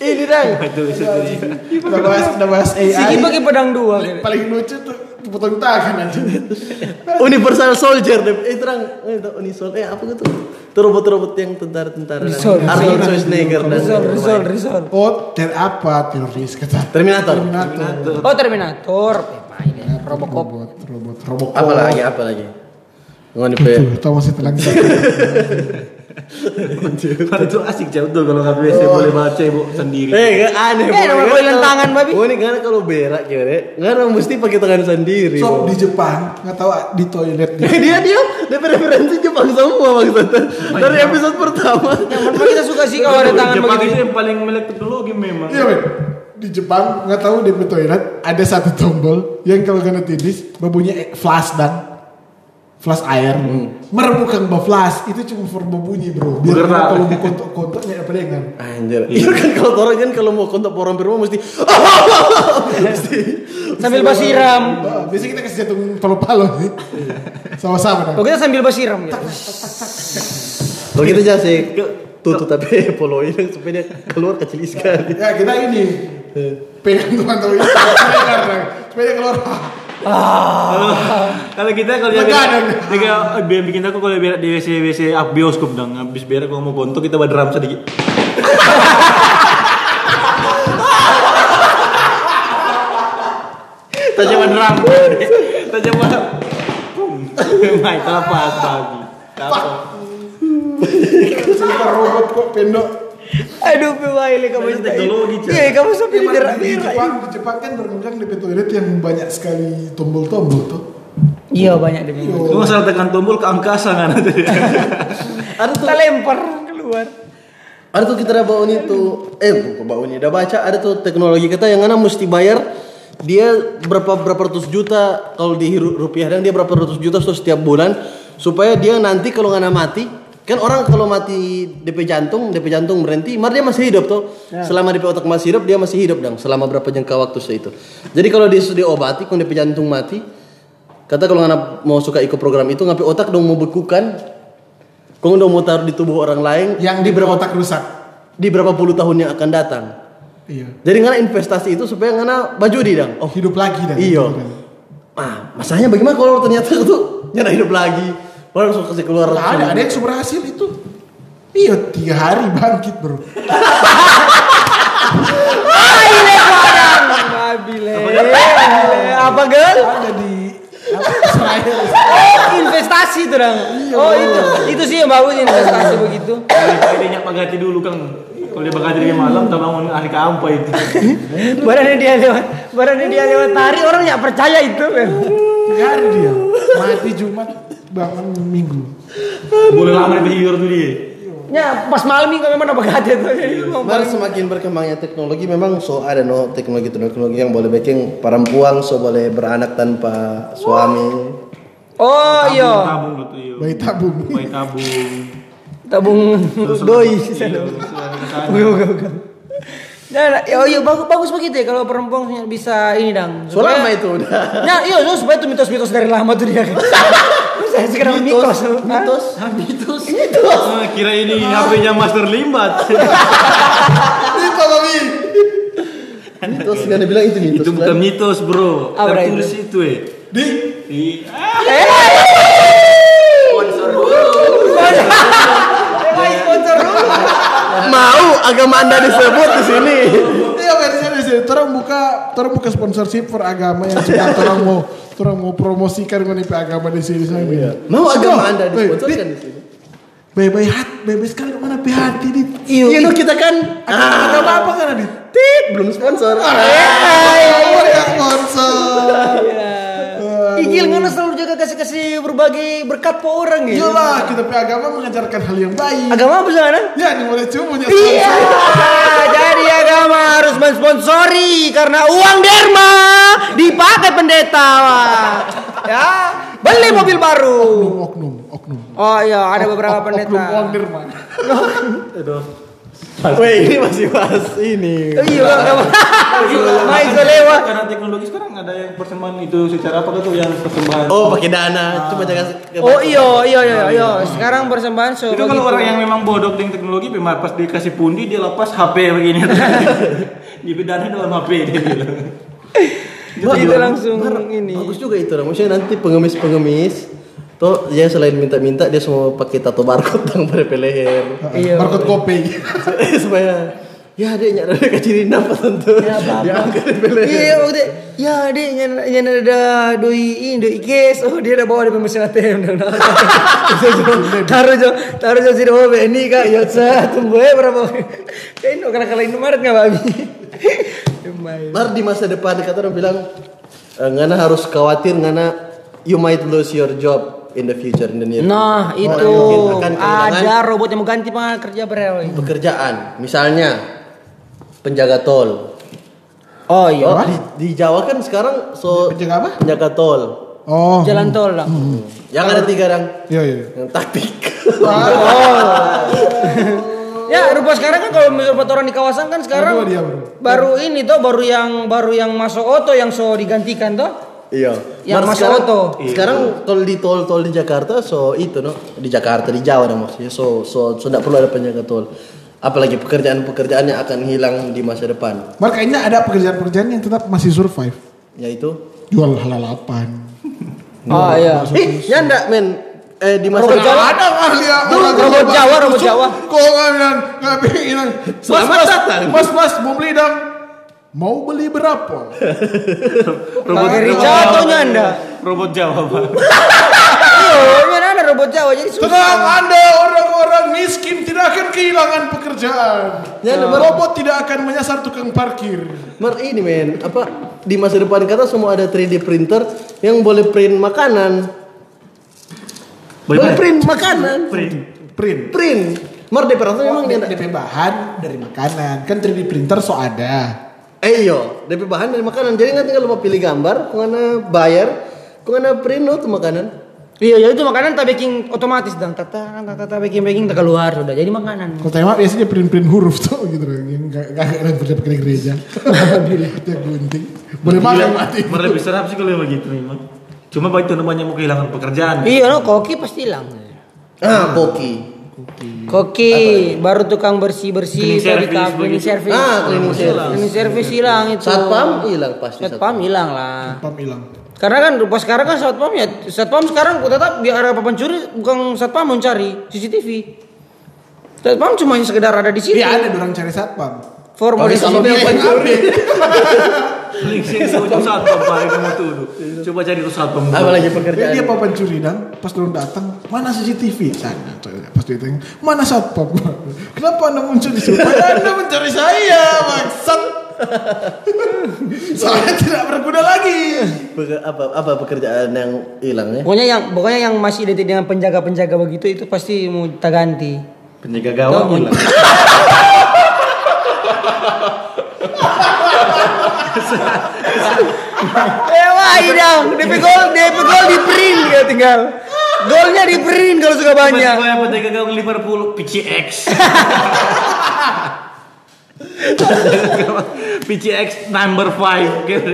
[SPEAKER 4] Ini dang.
[SPEAKER 5] itu itu.
[SPEAKER 2] Udah bahas udah bahas AI.
[SPEAKER 3] Siki pakai pedang dua.
[SPEAKER 2] Paling lucu tuh potong tangan aja.
[SPEAKER 4] Universal Soldier deh. Eh terang. Eh itu Unisol. Eh apa gitu? Itu robot-robot yang tentara-tentara.
[SPEAKER 3] Risol,
[SPEAKER 4] Arnold Schwarzenegger dan
[SPEAKER 3] Risol, risol, risol.
[SPEAKER 2] Oh, ter apa teroris kata.
[SPEAKER 4] Terminator.
[SPEAKER 2] Terminator.
[SPEAKER 3] Oh Terminator. Robocop.
[SPEAKER 2] Robot, robot, robot.
[SPEAKER 4] Apa lagi? Apa lagi? Ngoni pe.
[SPEAKER 2] Tuh, tau masih telang.
[SPEAKER 5] Kan itu asik jauh tuh kalau nggak biasa boleh baca ibu sendiri
[SPEAKER 4] Eh gak aneh.
[SPEAKER 3] Eh, nama
[SPEAKER 4] Boy.
[SPEAKER 3] boilan tangan, babi.
[SPEAKER 4] Oh ini karena kalau berak kira, karena mesti pakai tangan sendiri.
[SPEAKER 2] So di Jepang nggak tahu di toilet di
[SPEAKER 4] dia dia dia referensi Jepang semua maksudnya dari episode pertama.
[SPEAKER 3] Yang pertama kita suka sih kalau ada tangan
[SPEAKER 5] Jepang
[SPEAKER 3] begitu.
[SPEAKER 5] itu yang paling melek teknologi memang
[SPEAKER 2] Iya. Di Jepang nggak tahu di toilet ada satu tombol yang kalau kena tidis berbunyi eh, flash dan flash air. Mer bukan bah flash itu cuma for berbunyi bro. Biar kalau mau kontok kontoknya apa dengan.
[SPEAKER 4] Anjir. Iya kan kalau orang kan kalau mau kontak orang perempuan mesti mesti
[SPEAKER 3] Sambil basiram.
[SPEAKER 2] Oh, biasanya kita kasih jatuh palo-palo sih. Sama-sama
[SPEAKER 3] Oh
[SPEAKER 2] dong.
[SPEAKER 3] kita sambil basiram ya.
[SPEAKER 4] Kalau kita jangan sih tutup tapi follow ini supaya dia keluar kecil sekali.
[SPEAKER 2] Ya kita ini pegang teman-teman supaya dia keluar.
[SPEAKER 5] Kalau kita kalau dia dia dia bikin aku kalau berak di WC WC bioskop dong. Habis berak kalau mau gontok kita badram sedikit. Tajam badram Tajam badram Mai terlepas babi Apa?
[SPEAKER 2] Sumpah robot kok pendok.
[SPEAKER 3] Aduh, Pewaili kamu
[SPEAKER 5] Banyak teknologi.
[SPEAKER 3] Iya, kamu sampai di berak
[SPEAKER 2] di Jepang, di Jepang kan berkembang di toilet yang banyak sekali tombol-tombol tuh.
[SPEAKER 3] Iya, banyak deh. memang.
[SPEAKER 5] Lu masalah tekan tombol ke angkasa kan
[SPEAKER 4] Ada tuh
[SPEAKER 3] Kita lempar keluar.
[SPEAKER 4] ada tuh kita ini tuh eh bukan bawa ini udah baca ada tuh teknologi kita yang mana mesti bayar dia berapa berapa ratus juta kalau di ru- rupiah dan dia berapa ratus juta setiap bulan supaya dia nanti kalau nggak mati kan orang kalau mati DP jantung DP jantung berhenti mar dia masih hidup tuh selama DP otak masih hidup dia masih hidup dong selama berapa jangka waktu itu jadi kalau dia sudah diobati kalau DP jantung mati kata kalau nggak mau suka ikut program itu ngapain otak dong mau bekukan kau udah mau taruh di tubuh orang lain
[SPEAKER 2] Yang di berapa otak rusak.
[SPEAKER 4] di berapa puluh tahun yang akan datang.
[SPEAKER 2] Iya.
[SPEAKER 4] Jadi ngana investasi itu supaya ngana baju di dang. Oh
[SPEAKER 2] Hidup lagi dan
[SPEAKER 4] iyo. Ah, masalahnya bagaimana kalau ternyata itu nyana hidup lagi? Baru langsung kasih keluar.
[SPEAKER 2] Nggak ada, ada yang berhasil itu. Iya, tiga hari bangkit bro.
[SPEAKER 3] Baile padang. Babile. Apa gal?
[SPEAKER 2] Ada di Israel.
[SPEAKER 3] Oh, investasi tuh dong. Oh, itu. Itu sih yang bagus investasi begitu.
[SPEAKER 5] Kalau dia nyak bagati dulu kan Kalau dia bagati dia malam tak bangun hari keampa itu
[SPEAKER 3] Badannya dia lewat, badannya dia lewat tari orang nggak percaya itu.
[SPEAKER 2] Tiga hari dia. Mati Jumat, bangun Minggu.
[SPEAKER 5] Boleh lama dia tidur tuh dia
[SPEAKER 3] Ya, pas malam minggu memang apa gade tuh.
[SPEAKER 4] Mar semakin berkembangnya teknologi memang so ada no teknologi teknologi yang boleh bikin perempuan so boleh beranak tanpa suami.
[SPEAKER 3] Oh iya,
[SPEAKER 5] Tabung gitu iya
[SPEAKER 2] Bayi tabung.
[SPEAKER 5] Bayi tabung
[SPEAKER 3] tabung doi.
[SPEAKER 5] Iya,
[SPEAKER 3] Oke oke oke. Nah, oh iya bagus bagus begitu ya kalau perempuan bisa ini dang.
[SPEAKER 4] So lama itu udah.
[SPEAKER 3] Ya iya supaya itu mitos-mitos dari lama tuh dia. Sekarang mitos.
[SPEAKER 4] mitos.
[SPEAKER 3] Mitos.
[SPEAKER 5] Ah, Kira ini HP-nya Master Limbat
[SPEAKER 2] Itu Mami.
[SPEAKER 4] Mitos kan bilang itu mitos.
[SPEAKER 5] Itu bukan mitos bro Tertulis itu eh
[SPEAKER 2] Di
[SPEAKER 5] Di
[SPEAKER 3] sponsor dulu.
[SPEAKER 4] Mau agama Anda disebut di sini.
[SPEAKER 2] Iya kan di sini sih. Orang buka, orang buka sponsorship for agama yang suka orang mau, orang mau promosikan mengenai agama di sini sana.
[SPEAKER 4] Mau agama Anda disponsorkan di sini.
[SPEAKER 2] Bayi-bayi hati, bayi sekali mana bayi hati di.
[SPEAKER 4] Iya, no, kita kan
[SPEAKER 2] Ah, agama apa kan di?
[SPEAKER 4] tit belum sponsor.
[SPEAKER 2] Oh ya sponsor.
[SPEAKER 3] Igil ngono selalu jaga kasih-kasih berbagai berkat po orang ya.
[SPEAKER 2] Iyalah, kita punya agama mengajarkan hal yang baik.
[SPEAKER 3] Agama apa sana?
[SPEAKER 2] Ya, boleh cuma punya
[SPEAKER 3] Iya, agama harus mensponsori karena uang derma dipakai pendeta. Wah. Ya, beli mobil baru.
[SPEAKER 2] Oknum, oknum, oknum.
[SPEAKER 3] Oh iya, ada beberapa
[SPEAKER 2] Oknum
[SPEAKER 3] pendeta.
[SPEAKER 2] Wonderman.
[SPEAKER 4] Weh ini masih bahas ini.
[SPEAKER 3] Oh, Iya, Mai Solewa.
[SPEAKER 5] Karena teknologi sekarang ada yang persembahan itu secara apa tuh yang persembahan.
[SPEAKER 4] Oh pakai dana, cuma jangan.
[SPEAKER 3] Oh iya, iya, iya, iya. Sekarang persembahan so
[SPEAKER 5] Itu kalau orang yang memang bodoh dengan teknologi, memang pas dikasih pundi dia lepas HP begini. Di bedanya dalam HP dia bilang.
[SPEAKER 3] itu langsung ini.
[SPEAKER 4] Bagus juga itu, maksudnya nanti pengemis-pengemis Tuh dia selain minta-minta dia semua pakai tato barcode tang pada leher
[SPEAKER 3] Iya.
[SPEAKER 2] Barcode kopi.
[SPEAKER 4] supaya ya dia nyadar ada kaciri apa tentu dia angkat di leher.
[SPEAKER 3] Iya, waktu ya dia yang yang ada doi ini doi kes. Oh dia udah bawa di mesin ATM dong. taruh jo, taruh jo sini bawa ini kak. Ya saya tunggu ya berapa. Kayak ini karena kalau Indomaret nggak babi.
[SPEAKER 4] Mar di masa depan kata orang bilang "Eh, ngana harus khawatir ngana you might lose your job in the future in the near
[SPEAKER 3] Nah itu
[SPEAKER 4] akan
[SPEAKER 3] ada robot yang mengganti pengen kerja berel.
[SPEAKER 4] pekerjaan misalnya penjaga tol
[SPEAKER 3] Oh iya.
[SPEAKER 4] oh, di, di Jawa kan sekarang so
[SPEAKER 2] Penjaga apa?
[SPEAKER 4] penjaga tol
[SPEAKER 2] Oh.
[SPEAKER 3] Jalan tol lah.
[SPEAKER 4] yang ada tiga orang
[SPEAKER 2] Iya iya.
[SPEAKER 4] yang taktik
[SPEAKER 3] Ya, rupa sekarang kan kalau misalnya orang di kawasan kan sekarang
[SPEAKER 2] Berdua dia, bro.
[SPEAKER 3] baru ini tuh baru yang baru yang masuk oto yang so digantikan tuh.
[SPEAKER 4] Iya.
[SPEAKER 3] Yang
[SPEAKER 4] Mar,
[SPEAKER 3] masuk
[SPEAKER 4] sekarang,
[SPEAKER 3] auto.
[SPEAKER 4] Sekarang kalau di tol-tol di Jakarta so itu no di Jakarta di Jawa dong maksudnya so so so tidak perlu ada penjaga tol. Apalagi pekerjaan-pekerjaan yang akan hilang di masa depan.
[SPEAKER 2] Mar kayaknya ada pekerjaan-pekerjaan yang tetap masih survive.
[SPEAKER 4] Yaitu
[SPEAKER 2] Jual halalapan.
[SPEAKER 3] Oh iya.
[SPEAKER 4] Ih, ya enggak men eh di masa
[SPEAKER 3] Robot
[SPEAKER 4] depan
[SPEAKER 3] Jawa.
[SPEAKER 2] Ada kali ya.
[SPEAKER 3] Tuh,
[SPEAKER 2] orang
[SPEAKER 3] robot
[SPEAKER 2] Jawa.
[SPEAKER 3] Jawa, robot Jawa.
[SPEAKER 2] Kok nggak bilang nggak bilang. Mas
[SPEAKER 4] Selamat
[SPEAKER 2] mas,
[SPEAKER 4] datang.
[SPEAKER 2] mas mas mau beli dong. Mau beli berapa?
[SPEAKER 3] Pakai Ricardo-nya Anda.
[SPEAKER 5] Robot Jawa, Pak.
[SPEAKER 3] Iya, ada robot Jawa jadi susah.
[SPEAKER 2] Tenang anda orang-orang miskin tidak akan kehilangan pekerjaan.
[SPEAKER 4] Ya, Mar.
[SPEAKER 2] Robot tidak akan menyasar tukang parkir.
[SPEAKER 4] Mar ini men apa di masa depan kata semua ada 3D printer yang boleh print makanan. Boleh print makanan.
[SPEAKER 5] Print.
[SPEAKER 2] Print.
[SPEAKER 4] Print. Mar DP rasa memang dia
[SPEAKER 2] DP bahan dari makanan. Kan 3D printer so ada.
[SPEAKER 4] Eh iyo, DP bahan dari makanan. Jadi nggak tinggal lu mau pilih gambar, kau ngana bayar, kau ngana print lo tuh makanan.
[SPEAKER 3] Iya, ya itu makanan tak baking otomatis dong. Tata, tata, tata baking baking tak keluar sudah. Jadi makanan.
[SPEAKER 2] Kalau tembak biasanya print-print huruf tuh gitu loh. Yang gak, gak ada kerja pakai gereja. Dia gunting. Boleh makan mati.
[SPEAKER 5] Mer lebih serap sih kalau begitu memang. Cuma itu namanya mau kehilangan pekerjaan.
[SPEAKER 3] Iya, no, koki pasti hilang.
[SPEAKER 4] Ah, koki.
[SPEAKER 3] Koki, baru tukang bersih bersih,
[SPEAKER 5] Cleaning service
[SPEAKER 3] cleaning
[SPEAKER 5] begitu.
[SPEAKER 3] service.
[SPEAKER 4] Ah, cleaning service.
[SPEAKER 3] Cleaning service hilang itu.
[SPEAKER 4] Satpam hilang pasti.
[SPEAKER 3] Satpam hilang lah.
[SPEAKER 2] Pam hilang.
[SPEAKER 3] Karena kan rupa sekarang kan satpam ya, satpam sekarang tetap biar ada apa pencuri bukan satpam mencari CCTV. Satpam cuma sekedar ada di situ.
[SPEAKER 2] Iya ada orang cari satpam.
[SPEAKER 3] Formal
[SPEAKER 4] dia pencuri.
[SPEAKER 5] Link sini ujung satpam paling kamu tuduh. Coba cari tuh satpam.
[SPEAKER 4] Apalagi pekerjaan.
[SPEAKER 2] dia apa pencuri dan pas dorong datang mana CCTV sana pas dia tanya mana satpam kenapa anda muncul di sini anda mencari saya maksud saya tidak berguna lagi
[SPEAKER 4] apa apa pekerjaan yang hilang ya?
[SPEAKER 3] Pokoknya yang pokoknya yang masih identik dengan penjaga-penjaga begitu itu pasti mau kita ganti.
[SPEAKER 5] Penjaga gawang hilang.
[SPEAKER 3] Eh wah dong, DP gol, DP gol di print ya tinggal. Golnya di print kalau suka banyak.
[SPEAKER 5] Mas yang penjaga gawang Liverpool PCX. PCX number 5 gitu.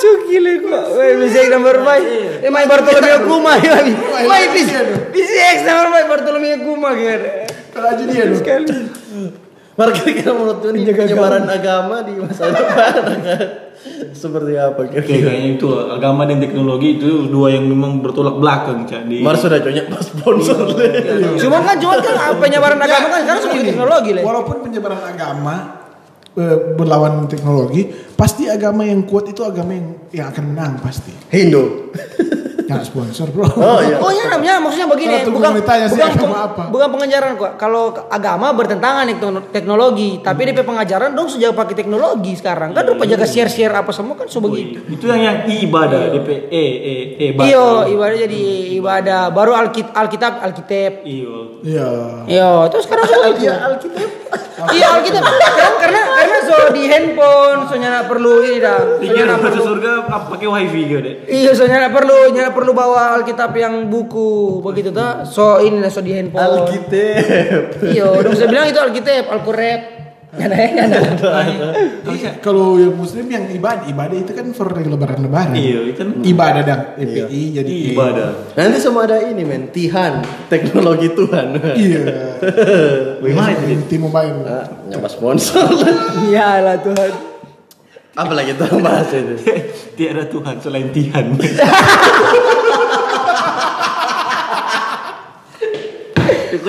[SPEAKER 3] Cukile kok. Weh, bisa nomor 5. Eh main Bartolomeo Kuma ya. Main bisa X nomor 5 Bartolomeo Kuma gitu.
[SPEAKER 2] kalau aja dia
[SPEAKER 3] Sekali.
[SPEAKER 4] Mar kira-kira menurut tuh nih penyebaran agama di masa depan akan seperti apa
[SPEAKER 5] Oke,
[SPEAKER 4] kira-kira?
[SPEAKER 5] kayaknya itu agama dan teknologi itu dua yang memang bertolak belakang jadi.
[SPEAKER 4] Mar sudah banyak sponsor deh.
[SPEAKER 3] Cuma kan cuma kan penyebaran agama kan sekarang sebagai teknologi lah.
[SPEAKER 2] walaupun penyebaran agama eh, berlawan teknologi pasti agama yang kuat itu agama yang yang akan menang pasti
[SPEAKER 4] Hindu.
[SPEAKER 2] Jangan sponsor bro
[SPEAKER 4] Oh iya.
[SPEAKER 3] Oh iya namanya maksudnya begini
[SPEAKER 2] tunggu
[SPEAKER 3] bukan
[SPEAKER 2] ditanya sih
[SPEAKER 3] bukan,
[SPEAKER 2] agama
[SPEAKER 3] peng-
[SPEAKER 2] apa.
[SPEAKER 3] bukan pengajaran kok. Kalau agama bertentangan teknologi, tapi DP pengajaran dong sejak pakai teknologi sekarang kan rupa jaga share-share apa semua kan so begitu.
[SPEAKER 5] itu yang yang ibadah DP e e e
[SPEAKER 3] Iyo, ibadah jadi ibadah baru Alkit Alkitab Alkitab.
[SPEAKER 5] Iyo.
[SPEAKER 2] iya
[SPEAKER 3] Iyo, terus sekarang.
[SPEAKER 4] Alkitab.
[SPEAKER 3] Iya Alkitab. Sekarang karena karena so di handphone, so nyana perlu ini dah. So
[SPEAKER 5] Pikir
[SPEAKER 3] nyana
[SPEAKER 5] masuk
[SPEAKER 3] perlu.
[SPEAKER 5] surga pakai wifi gitu deh.
[SPEAKER 3] Iya, so nyana perlu, nyana perlu bawa Alkitab yang buku begitu tuh. So ini lah so di handphone.
[SPEAKER 4] Alkitab.
[SPEAKER 3] Iya, dong saya bilang itu Alkitab, Alquran. Ya.
[SPEAKER 2] Kalau yang muslim yang ibadah, ibadah itu kan for lebaran-lebaran.
[SPEAKER 5] Iya, itu kan
[SPEAKER 2] Ibadah dang, EPI jadi
[SPEAKER 5] ibadah.
[SPEAKER 4] Nanti semua ada ini men, Tihan, teknologi Tuhan.
[SPEAKER 2] Iya.
[SPEAKER 5] Bagaimana itu? Dit?
[SPEAKER 2] Tim mobile.
[SPEAKER 4] Ah, nyapa sponsor.
[SPEAKER 3] Iyalah Tuhan.
[SPEAKER 4] Apalagi kita bahas itu.
[SPEAKER 5] Tiada Tuhan selain Tihan.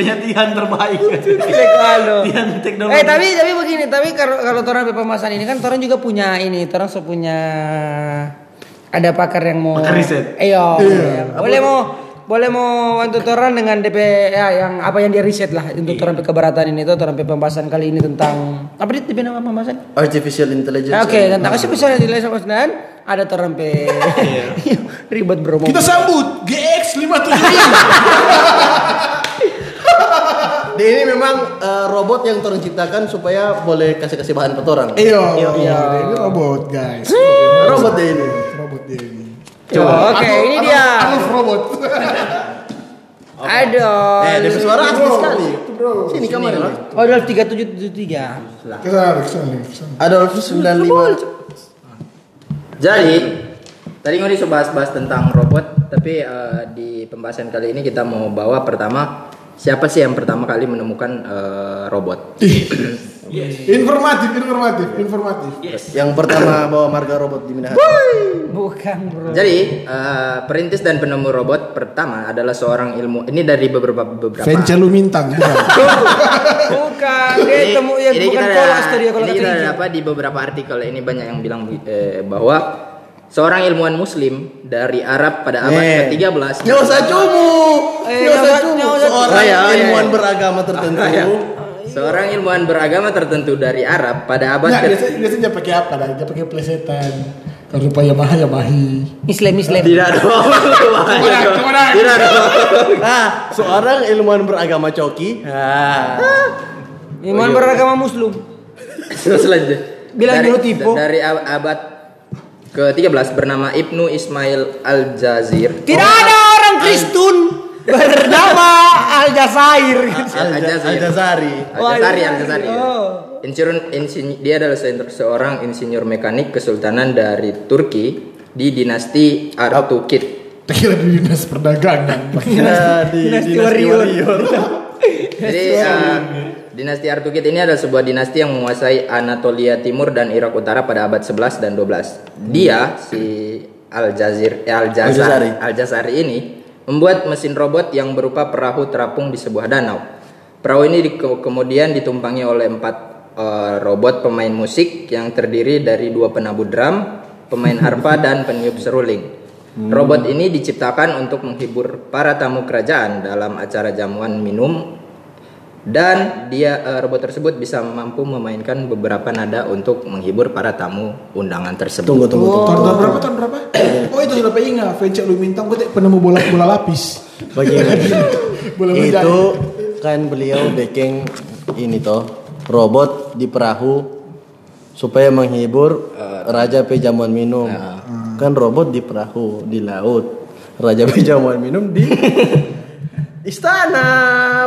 [SPEAKER 5] Pokoknya Tihan terbaik.
[SPEAKER 3] Kalau.
[SPEAKER 5] Tihan teknologi.
[SPEAKER 3] Eh tapi tapi begini, tapi kalau kalau orang pemasaran ini kan orang juga punya ini, orang punya ada pakar yang mau
[SPEAKER 5] Pakar riset.
[SPEAKER 3] Iya. Boleh mau boleh mau untuk orang dengan DP ya yang apa yang dia riset lah untuk orang keberatan ini tuh orang pembahasan kali ini tentang apa dia DP nama pembahasan?
[SPEAKER 4] Artificial intelligence.
[SPEAKER 3] Oke, tentang kasih misalnya di Lesa dan ada orang pe ribet bro.
[SPEAKER 2] Kita sambut GX 57.
[SPEAKER 4] Ini memang eh, robot yang orang ciptakan supaya boleh kasih kasih bahan petorang.
[SPEAKER 2] Iya, iya. Ini robot, guys.
[SPEAKER 4] Robot deh ini.
[SPEAKER 2] Robot dia ini.
[SPEAKER 3] Coba. Oke, ini
[SPEAKER 2] Aluf-
[SPEAKER 3] dia.
[SPEAKER 2] Aluf robot.
[SPEAKER 3] Aduh.
[SPEAKER 4] Eh, dari suara asli sekali. Sini kamar ya.
[SPEAKER 3] Oh, adalah 3773.
[SPEAKER 2] Ke sana, ke sana, ke sana.
[SPEAKER 4] Adolf 95.
[SPEAKER 6] Jadi tadi ngoni so bahas-bahas tentang robot, tapi eh, di pembahasan kali ini kita mau bawa pertama siapa sih yang pertama kali menemukan eh, robot?
[SPEAKER 2] Informatif, informatif, informatif.
[SPEAKER 4] Yang pertama bawa marga robot di Minahasa.
[SPEAKER 3] Bukan, Bro.
[SPEAKER 6] Jadi eh, perintis dan penemu robot pertama adalah seorang ilmu ini dari beberapa beberapa.
[SPEAKER 2] Vence Lumintang, bukan.
[SPEAKER 3] Bukan, dia temu ya
[SPEAKER 6] ini
[SPEAKER 3] bukan
[SPEAKER 6] ada,
[SPEAKER 3] tadi ya kalau
[SPEAKER 6] ini kita
[SPEAKER 3] Riji.
[SPEAKER 6] dapat di beberapa artikel ini banyak yang bilang eh, bahwa seorang ilmuwan muslim dari Arab pada abad
[SPEAKER 4] Eh.
[SPEAKER 6] ke-13
[SPEAKER 4] Nggak usah cumu.
[SPEAKER 3] Eh,
[SPEAKER 4] usah
[SPEAKER 3] usah
[SPEAKER 4] Seorang
[SPEAKER 6] cumu. Oh, iya, oh, iya,
[SPEAKER 4] ilmuwan
[SPEAKER 6] iya.
[SPEAKER 4] beragama tertentu.
[SPEAKER 6] Seorang ilmuwan beragama tertentu dari Arab pada abad
[SPEAKER 2] Nah,
[SPEAKER 6] ke
[SPEAKER 2] biasanya, biasanya dia pakai apa? dah? Dia pakai plesetan. Kalau lupa Yamaha, Yamahi.
[SPEAKER 3] Islam Islam.
[SPEAKER 6] tidak dong. tidak dong.
[SPEAKER 4] Nah, seorang ilmuwan beragama coki. Nah,
[SPEAKER 3] Iman beragama Muslim.
[SPEAKER 6] Terus lanjut.
[SPEAKER 3] Bilang
[SPEAKER 6] dari,
[SPEAKER 3] dulu tipu.
[SPEAKER 6] Dari ab- abad ke-13 bernama Ibnu Ismail Al-Jazir.
[SPEAKER 3] Tidak ada orang Kristen bernama Al Jazair.
[SPEAKER 6] Al-Jazir.
[SPEAKER 4] Al-Jazari.
[SPEAKER 6] Al-Jazari, Al-Jazari.
[SPEAKER 3] Oh.
[SPEAKER 6] Insinyur, insinyur- dia adalah se- seorang insinyur mekanik kesultanan dari Turki di dinasti Artukid.
[SPEAKER 2] Kira di dinas perdagangan.
[SPEAKER 4] Nah, di
[SPEAKER 3] Dinasti Warrior.
[SPEAKER 4] Warrior.
[SPEAKER 6] Jadi uh, dinasti Artukid ini adalah sebuah dinasti yang menguasai Anatolia Timur dan Irak Utara pada abad 11 dan 12. Dia si Al-Jazir eh,
[SPEAKER 4] Al-Jazari.
[SPEAKER 6] Al-Jazari Al-Jazari ini membuat mesin robot yang berupa perahu terapung di sebuah danau. Perahu ini di- kemudian ditumpangi oleh empat eh, robot pemain musik yang terdiri dari dua penabuh drum, pemain harpa dan peniup seruling. Robot ini diciptakan untuk menghibur para tamu kerajaan dalam acara jamuan minum dan dia eh, robot tersebut bisa mampu memainkan beberapa nada untuk menghibur para tamu undangan tersebut.
[SPEAKER 4] Tunggu, tunggu, tunggu.
[SPEAKER 2] Tahun, tahun berapa? Tahun berapa? Oh itu sudah ingat. Vence Lumintang gue penemu bola bola lapis.
[SPEAKER 4] Bagaimana?
[SPEAKER 2] Bola
[SPEAKER 4] itu kan beliau bikin ini toh robot di perahu supaya menghibur raja pe jamuan minum kan robot di perahu di laut raja pe jamuan minum di istana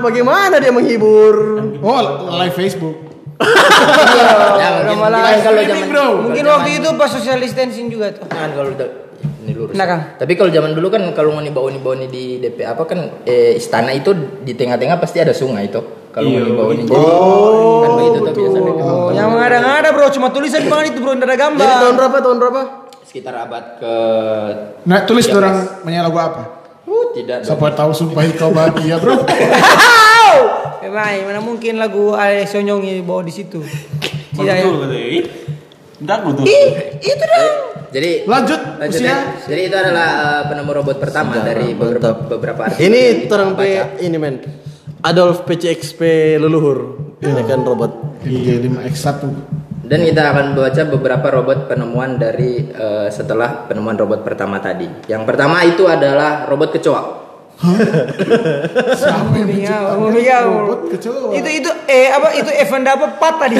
[SPEAKER 4] bagaimana dia menghibur
[SPEAKER 2] Oh, live Facebook.
[SPEAKER 6] Ya, mungkin,
[SPEAKER 3] kalau zaman
[SPEAKER 2] bro.
[SPEAKER 3] Mungkin waktu itu pas social distancing juga tuh.
[SPEAKER 6] kan kalau udah- ini lurus.
[SPEAKER 3] Nah, Kang.
[SPEAKER 6] Tapi kalau zaman dulu kan kalau mau bawa bawa di DP apa kan eh, istana itu di tengah-tengah pasti ada sungai itu. Kalau mau bawa jadi kan begitu tuh biasanya.
[SPEAKER 3] Oh, yang ada-ada bro, cuma tulisan banget itu bro, tidak ada gambar.
[SPEAKER 4] jadi tahun berapa tahun berapa
[SPEAKER 6] Sekitar abad ke
[SPEAKER 2] Nah, tulis orang menyanyi lagu apa?
[SPEAKER 6] Uh, tidak.
[SPEAKER 2] Siapa tahu sumpah kau bahagia, Bro.
[SPEAKER 3] Emang, mana mungkin lagu Ale Sonyongi bawa di situ. Tidak ya.
[SPEAKER 5] Betul kata Ih, Enggak gue tuh.
[SPEAKER 3] Itu dong.
[SPEAKER 6] Jadi
[SPEAKER 2] Lanjut,
[SPEAKER 6] lanjut
[SPEAKER 2] usia.
[SPEAKER 6] ya. Jadi itu adalah uh, penemu robot pertama dari beberapa
[SPEAKER 4] mantap.
[SPEAKER 6] beberapa
[SPEAKER 4] ini terang ini men Adolf PCXP leluhur ini kan robot
[SPEAKER 2] G5X1.
[SPEAKER 6] Dan kita akan baca beberapa robot penemuan dari eh, setelah penemuan robot pertama tadi. Yang pertama itu adalah robot kecoa.
[SPEAKER 2] Siapa yang menciptakan robot kecoa?
[SPEAKER 3] Itu itu eh apa itu event apa pat tadi?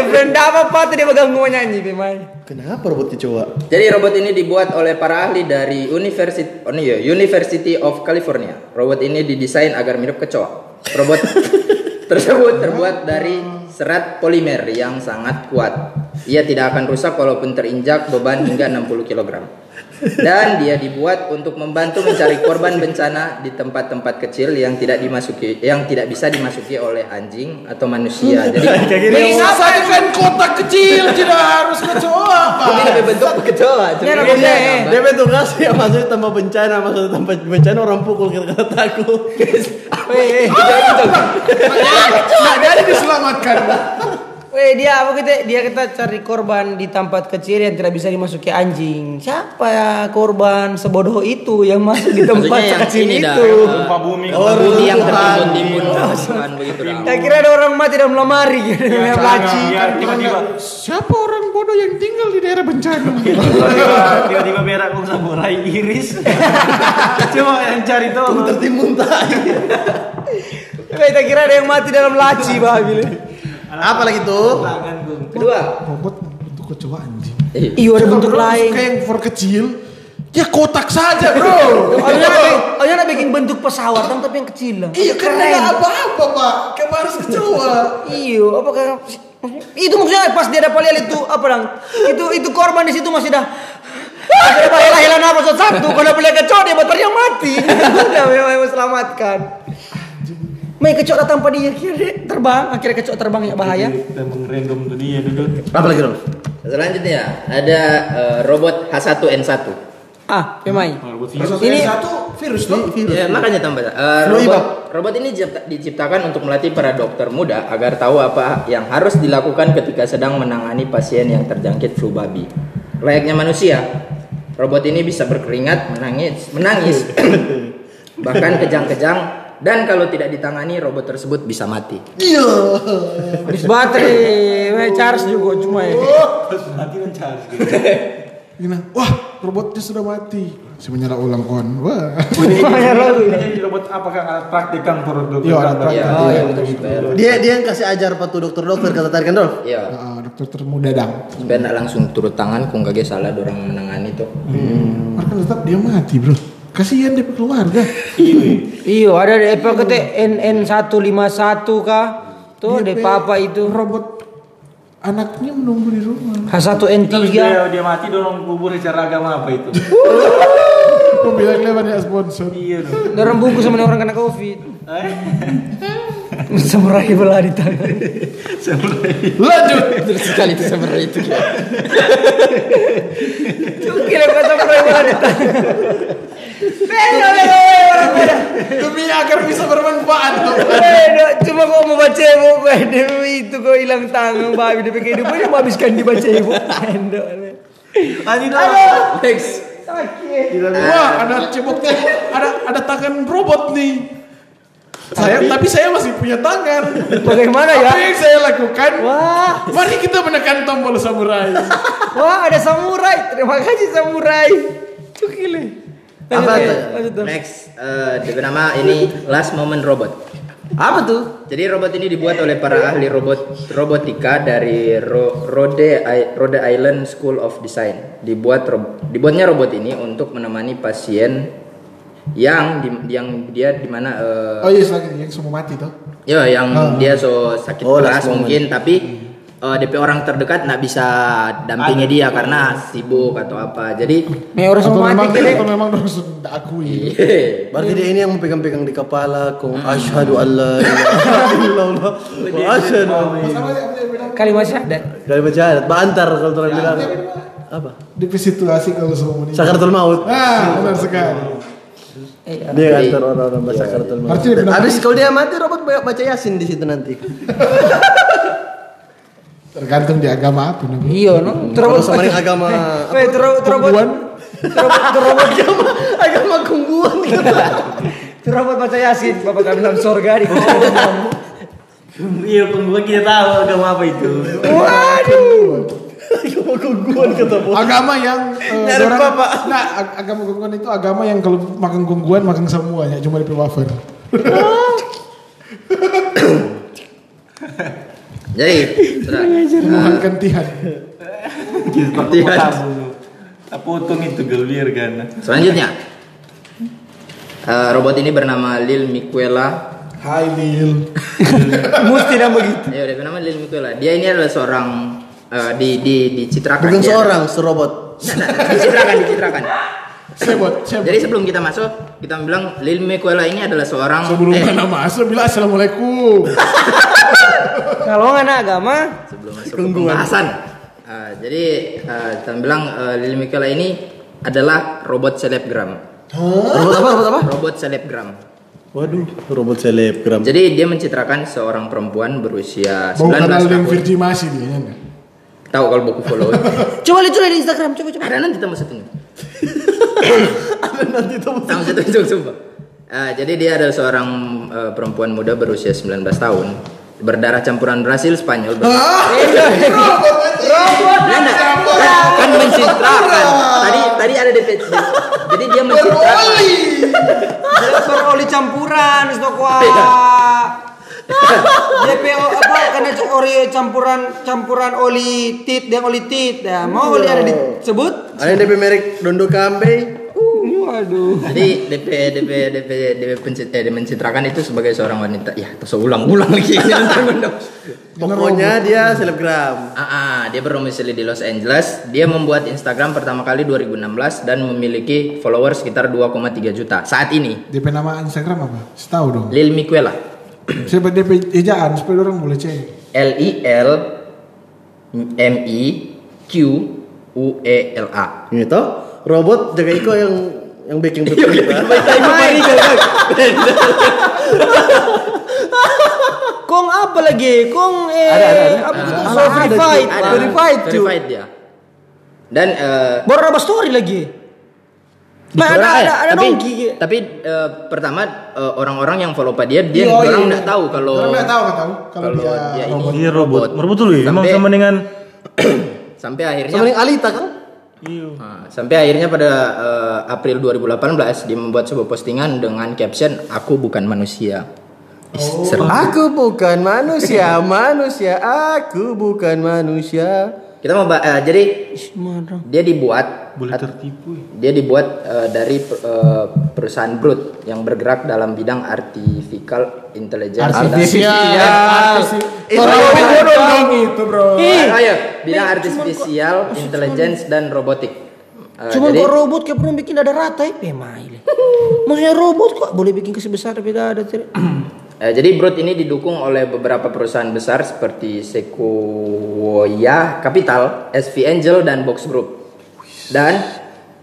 [SPEAKER 3] event apa pat dia pegang mau nyanyi pemain.
[SPEAKER 4] Kenapa robot kecoa?
[SPEAKER 6] Jadi robot ini dibuat oleh para ahli dari University, oh iya, University of California. Robot ini didesain agar mirip kecoa. Robot tersebut terbuat dari serat polimer yang sangat kuat. Ia tidak akan rusak walaupun terinjak beban hingga 60 kg. Dan dia dibuat untuk membantu mencari korban bencana di tempat-tempat kecil yang tidak dimasuki, yang tidak bisa dimasuki oleh anjing atau manusia. Jadi
[SPEAKER 2] Menyelesaikan kotak kecil tidak harus kecoa Pak.
[SPEAKER 6] ini lebih bentuk kecoa.
[SPEAKER 4] Dia bentuk kasih ya maksudnya tanpa bencana maksudnya tanpa bencana orang pukul kita takut.
[SPEAKER 3] Weh,
[SPEAKER 2] Nah, jadi diselamatkan.
[SPEAKER 3] Weh dia apa kita dia kita cari korban di tempat kecil yang tidak bisa dimasuki anjing. Siapa ya korban sebodoh itu yang masuk di tempat
[SPEAKER 6] dah,
[SPEAKER 3] itu?
[SPEAKER 5] Gempa bumi.
[SPEAKER 6] gempa bumi yang tertimbun-timbun.
[SPEAKER 3] Ya kira ada orang mati dalam lemari gitu, yang laci.
[SPEAKER 5] Ya, tiba-tiba
[SPEAKER 2] Siapa orang bodoh yang tinggal di daerah bencana?
[SPEAKER 5] tiba-tiba tiba-tiba berak kok samurai iris. Coba yang cari tahu.
[SPEAKER 4] Tertimbun tai.
[SPEAKER 3] Weh, kita kira ada yang mati dalam laci babil.
[SPEAKER 4] Apa lagi tuh?
[SPEAKER 6] Kedua,
[SPEAKER 2] Robot bentuk kecoa anjing.
[SPEAKER 3] Iya ada bentuk
[SPEAKER 2] Bro,
[SPEAKER 3] lain.
[SPEAKER 2] Kayak yang for kecil. Ya kotak saja bro.
[SPEAKER 3] Oh, oh, bikin bentuk pesawat dong, tapi yang kecil lah.
[SPEAKER 2] Iya kan nggak apa-apa pak. Kamu harus kecoa.
[SPEAKER 3] Iya, apa kan? Itu maksudnya pas dia dapat lihat itu apa dong? Itu itu korban di situ masih dah masih dapat hilang apa satu. Kalau lihat kecoa dia motornya mati. Udah memang selamatkan. Main kecoa datang pada dia akhirnya dia terbang, akhirnya kecoa terbang ya bahaya.
[SPEAKER 5] Kita mengrandom dunia dulu.
[SPEAKER 4] Apa lagi dong?
[SPEAKER 6] selanjutnya ada eh, robot H1N1.
[SPEAKER 3] Ah, pemain.
[SPEAKER 2] Ini
[SPEAKER 3] Ini
[SPEAKER 2] satu virus tuh.
[SPEAKER 6] Ya, makanya tambah. Eh, robot, robot ini dicipta- diciptakan untuk melatih para dokter muda agar tahu apa yang harus dilakukan ketika sedang menangani pasien yang terjangkit flu babi. Layaknya manusia, robot ini bisa berkeringat, menangis, menangis, bahkan kejang-kejang dan kalau tidak ditangani robot tersebut bisa mati.
[SPEAKER 3] habis baterai, weh charge juga cuma ya.
[SPEAKER 5] Mati kan Charles.
[SPEAKER 2] Gini, wah robotnya sudah mati. Si menyala ulang kon. Wah.
[SPEAKER 5] Ini robot apakah alat praktik kan produk?
[SPEAKER 2] Iya, alat praktik.
[SPEAKER 6] Ya,
[SPEAKER 3] Oh, iya,
[SPEAKER 6] untuk supaya
[SPEAKER 4] Dia dia yang kasih ajar patu dokter-dokter kata tadi kan dong?
[SPEAKER 6] ya
[SPEAKER 2] Ah, dokter termuda dang.
[SPEAKER 6] nggak langsung turut tangan kung kagak salah orang menangani tuh.
[SPEAKER 2] Mereka tetap dia mati bro. Kasihan dia keluarga.
[SPEAKER 3] Iya, ada di apa kata NN151 kah? Tuh di papa itu.
[SPEAKER 2] Robot anaknya menunggu di rumah.
[SPEAKER 3] H1N3.
[SPEAKER 5] Terus dia, dia mati dorong kubur secara agama apa itu?
[SPEAKER 2] Kau bilang dia banyak sponsor.
[SPEAKER 5] iya dong.
[SPEAKER 3] Orang bungkus sama orang kena covid. Samurai bola di tangan.
[SPEAKER 2] Lanjut.
[SPEAKER 6] Terus sekali itu sebenarnya itu.
[SPEAKER 3] Cukil yang samurai bola di tangan. Beda, beda, beda, beda.
[SPEAKER 2] Demi agar bisa bermanfaat.
[SPEAKER 3] Beda, cuma kau mau baca ibu, demi itu kau hilang tangan, babi demi kehidupannya mau habiskan dibaca ibu. Beda, beda.
[SPEAKER 5] Lanjut
[SPEAKER 6] Next.
[SPEAKER 3] Sakit.
[SPEAKER 2] Wah, ada ceboknya. Ada ada tangan robot nih. Saya tapi saya masih punya tangan.
[SPEAKER 3] Bagaimana ya?
[SPEAKER 2] Apa yang saya lakukan?
[SPEAKER 3] Wah,
[SPEAKER 2] Mari kita menekan tombol samurai.
[SPEAKER 3] wah ada samurai. Terima kasih samurai. Cukil.
[SPEAKER 4] Apa tuh?
[SPEAKER 6] Next, dengan nama ini Last Moment Robot.
[SPEAKER 3] Apa tuh?
[SPEAKER 6] Jadi robot ini dibuat oleh para ahli robot robotika dari Ro- Rhode, I- Rhode Island School of Design. Dibuat rob- dibuatnya robot ini untuk menemani pasien yang di- yang dia di mana eh,
[SPEAKER 2] Oh iya, lagi yang semua mati tuh.
[SPEAKER 6] ya yang dia so sakit
[SPEAKER 4] Oh,
[SPEAKER 6] keras mungkin tapi eh, DP orang terdekat nggak bisa dampingi dia karena sibuk atau apa. Jadi
[SPEAKER 3] Nih orang
[SPEAKER 2] Atau
[SPEAKER 3] semua
[SPEAKER 2] memang
[SPEAKER 3] mati deh.
[SPEAKER 2] atau memang harus sudah akui.
[SPEAKER 4] Berarti dia ini yang pegang-pegang di kepala kong asyhadu alla ilaha illallah wa asyhadu
[SPEAKER 3] Kalimat syahadat.
[SPEAKER 4] Kali baca ayat, bantar kalau orang bilang apa?
[SPEAKER 2] Di situasi kalau semua meninggal.
[SPEAKER 4] Sakaratul maut.
[SPEAKER 2] Ah, benar sekali.
[SPEAKER 3] Iya.
[SPEAKER 4] Dia ngantar orang-orang baca.
[SPEAKER 2] Berarti dia bilang-
[SPEAKER 4] Habis kalau dia mati robot banyak baca yasin di situ nanti.
[SPEAKER 2] Tergantung di agama apa namanya.
[SPEAKER 3] Iya, no.
[SPEAKER 4] Kalau sama agama
[SPEAKER 3] Weh, terobot terobot terobot terobot
[SPEAKER 4] agama agama kungguan gitu.
[SPEAKER 3] terobot baca yasin, bapak kami dalam surga di
[SPEAKER 5] Iya, pengguan kita tahu agama apa itu.
[SPEAKER 3] Waduh.
[SPEAKER 4] Agama gungguan kata bos.
[SPEAKER 2] Agama yang eh,
[SPEAKER 4] Nyari
[SPEAKER 2] orang-
[SPEAKER 4] bapak.
[SPEAKER 2] Nah, ag- agama gungguan itu agama yang kalau makan gungguan makan semuanya cuma di wafer.
[SPEAKER 6] Jadi, sudah.
[SPEAKER 2] Mohon kentihan.
[SPEAKER 6] Tidak.
[SPEAKER 5] Apa potong itu gelir kan?
[SPEAKER 6] Selanjutnya, eh, robot ini bernama Lil Miquela.
[SPEAKER 2] Hai Lil.
[SPEAKER 3] Mesti nama begitu.
[SPEAKER 6] Ya, dia bernama Lil Miquela. Dia ini adalah seorang eh, di di dicitrakan.
[SPEAKER 4] Bukan seorang, serobot.
[SPEAKER 6] Nah, nah, dicitrakan, dicitrakan.
[SPEAKER 2] Sebot, sebot.
[SPEAKER 6] Jadi sebelum kita masuk, kita bilang Lil Miquela ini adalah seorang
[SPEAKER 2] Sebelum
[SPEAKER 6] eh,
[SPEAKER 2] mana masuk bilang assalamualaikum.
[SPEAKER 3] Kalau nggak ada agama,
[SPEAKER 6] sebelum masuk ke pembahasan. Eh, jadi eh, kita bilang eh, Lil Miquela ini adalah robot selebgram.
[SPEAKER 4] Robot apa? Robot apa?
[SPEAKER 6] Robot selebgram.
[SPEAKER 4] Waduh, robot selebgram.
[SPEAKER 6] Jadi dia mencitrakan seorang perempuan berusia
[SPEAKER 2] Bau
[SPEAKER 6] 19
[SPEAKER 2] kenal yang
[SPEAKER 6] tahun.
[SPEAKER 2] Virgi masih dia.
[SPEAKER 6] Tahu kalau buku follow.
[SPEAKER 3] coba lihat coba di Instagram, coba coba.
[SPEAKER 6] Ada nanti tambah satunya.
[SPEAKER 4] Ada nanti.
[SPEAKER 6] Tambah satu itu sumpah. Eh, jadi dia adalah seorang eh, perempuan muda berusia 19 tahun. Berdarah campuran Brasil Spanyol. Ber- Belanda. Kan, kan mencitrakan. Tadi tadi ada DP. Jadi dia mencitrakan.
[SPEAKER 3] Super oli campuran, stokwa. DPO apa karena ori campuran campuran oli tit dan oli tit. Ya, mau oli ada disebut?
[SPEAKER 4] Ada DP merek Dondo Kambe.
[SPEAKER 3] Waduh.
[SPEAKER 6] Jadi DP DP DP DP pencit, eh, mencitrakan itu sebagai seorang wanita. Ya, terus ulang-ulang lagi.
[SPEAKER 4] Pokoknya dia selebgram.
[SPEAKER 6] Ah, ah, dia berdomisili di Los Angeles. Dia membuat Instagram pertama kali 2016 dan memiliki followers sekitar 2,3 juta saat ini.
[SPEAKER 2] DP nama Instagram apa? Setahu dong.
[SPEAKER 6] Lil Miquela.
[SPEAKER 2] Siapa DP ejaan supaya orang boleh cek.
[SPEAKER 6] L I L M I Q U E L A.
[SPEAKER 4] Ini toh robot jaga Iko yang yang baking kita.
[SPEAKER 3] Kong apa lagi? Kong eh
[SPEAKER 4] Ada, ada, ada.
[SPEAKER 3] apa gitu? Verified, verified
[SPEAKER 6] verified dia. Dan eh,
[SPEAKER 3] Baru ada story lagi. Nah, ada
[SPEAKER 6] Orang-
[SPEAKER 3] ada ada
[SPEAKER 6] tapi,
[SPEAKER 3] dongki.
[SPEAKER 6] tapi eh, pertama eh, orang-orang yang follow dia dia
[SPEAKER 2] Oh,
[SPEAKER 6] orang
[SPEAKER 2] iya.
[SPEAKER 6] nggak tahu kalau
[SPEAKER 2] Orang nggak tahu tahu kalau
[SPEAKER 6] kalau
[SPEAKER 2] dia,
[SPEAKER 6] dia ini
[SPEAKER 2] robot.
[SPEAKER 5] Iya robot. Robot dulu ya. Emang sama dengan
[SPEAKER 6] sampai akhirnya
[SPEAKER 4] Sama yang Alita kan?
[SPEAKER 6] Nah, sampai akhirnya pada eh, April 2018 dia membuat sebuah postingan dengan caption aku bukan manusia. Seru.
[SPEAKER 4] Aku bukan manusia, manusia. Aku bukan manusia.
[SPEAKER 6] Kita mau eh, jadi dia dibuat
[SPEAKER 5] boleh tertipu. ya.
[SPEAKER 6] dia dibuat eh, dari eh, perusahaan Brut yang bergerak dalam bidang artificial intelligence
[SPEAKER 2] Artifisial.
[SPEAKER 4] Itu
[SPEAKER 2] dong itu bro.
[SPEAKER 6] Ayo, bidang artificial intelligence dan robotik. Eh,
[SPEAKER 3] Cuma
[SPEAKER 6] jadi
[SPEAKER 3] kok robot kayak pernah bikin dada rata ya, pemain. Maksudnya robot kok boleh bikin kesebesar tapi tidak.
[SPEAKER 6] Eh, jadi Brut ini didukung oleh beberapa perusahaan besar seperti Sequoia Capital, SV Angel dan Box Group. Dan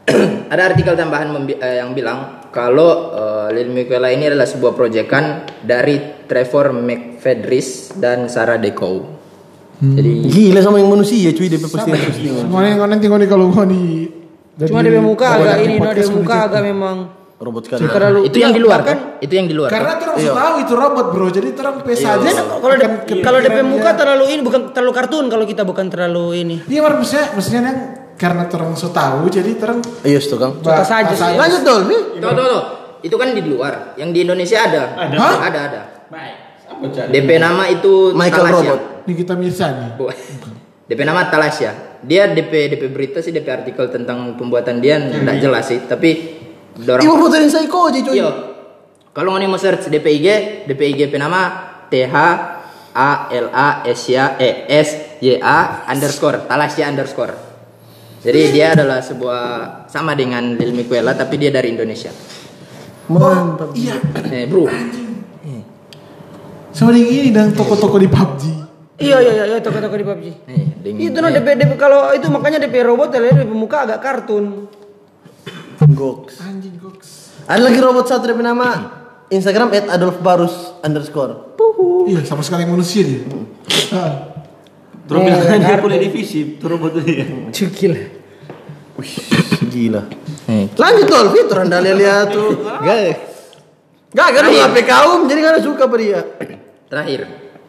[SPEAKER 6] ada artikel tambahan eh, yang bilang kalau eh, Lil Miquela ini adalah sebuah proyekan dari Trevor McFedris dan Sarah Decoe. Jadi
[SPEAKER 4] Gila sama yang manusia cuy DP postingan postingan.
[SPEAKER 2] Semuanya yang nanti kalau kau di
[SPEAKER 3] Cuma dia muka agak ini, no, dia
[SPEAKER 2] podcast
[SPEAKER 3] muka agak memang
[SPEAKER 4] Robot sekali.
[SPEAKER 3] terlalu
[SPEAKER 6] itu yang di luar kan? Itu yang di luar.
[SPEAKER 2] Karena
[SPEAKER 6] kan?
[SPEAKER 2] terus tahu itu robot bro, jadi terang pes aja.
[SPEAKER 3] Dia- kalau kalau DP muka terlalu ini bukan terlalu kartun kalau kita bukan terlalu ini.
[SPEAKER 2] Iya maksudnya maksudnya yang karena terang so tahu jadi terang
[SPEAKER 4] Iya, itu Kang.
[SPEAKER 3] Contoh saja sih.
[SPEAKER 4] Lanjut dong nih.
[SPEAKER 6] Tuh, tuh, tuh. Itu kan di luar. Yang di Indonesia ada. Ada.
[SPEAKER 2] Hah?
[SPEAKER 6] Ada, ada. DP nama itu
[SPEAKER 4] Michael
[SPEAKER 6] Talasya.
[SPEAKER 4] Robot.
[SPEAKER 2] Kita nih.
[SPEAKER 6] Bu- DP nama Talasya. Dia DP DP berita sih DP artikel tentang pembuatan dia enggak jelas sih, tapi dorong
[SPEAKER 4] Ibu fotoin Psycho aja cuy.
[SPEAKER 6] Iya. Kalau ngoni mau search DPIG, DPIG penama TH A L A S Y A E S Y A underscore Talasya underscore. Jadi dia adalah sebuah sama dengan Lil Miquela tapi dia dari Indonesia.
[SPEAKER 4] Mantap.
[SPEAKER 2] Iya.
[SPEAKER 6] Eh, bro.
[SPEAKER 2] Sama dengan ini dan toko-toko di PUBG.
[SPEAKER 3] Iya iya iya, iya toko-toko di PUBG.
[SPEAKER 6] Eh,
[SPEAKER 3] Itu no DP, DP kalau itu makanya DP robot ya DP muka agak kartun.
[SPEAKER 4] Goks.
[SPEAKER 2] Anjing goks.
[SPEAKER 4] Ada lagi robot satu DP nama Instagram Adolf Barus underscore.
[SPEAKER 2] Iya sama sekali manusia dia. Ah.
[SPEAKER 5] Terus bilang dia kuliah divisi, tuh robot itu ya.
[SPEAKER 3] Cukil.
[SPEAKER 4] Gila.
[SPEAKER 6] Eh,
[SPEAKER 4] Lanjut dong, Fitur anda lihat tuh. Gak. Gak, kan
[SPEAKER 6] Ayo.
[SPEAKER 4] HP kaum jadi gak suka pada dia.
[SPEAKER 6] terakhir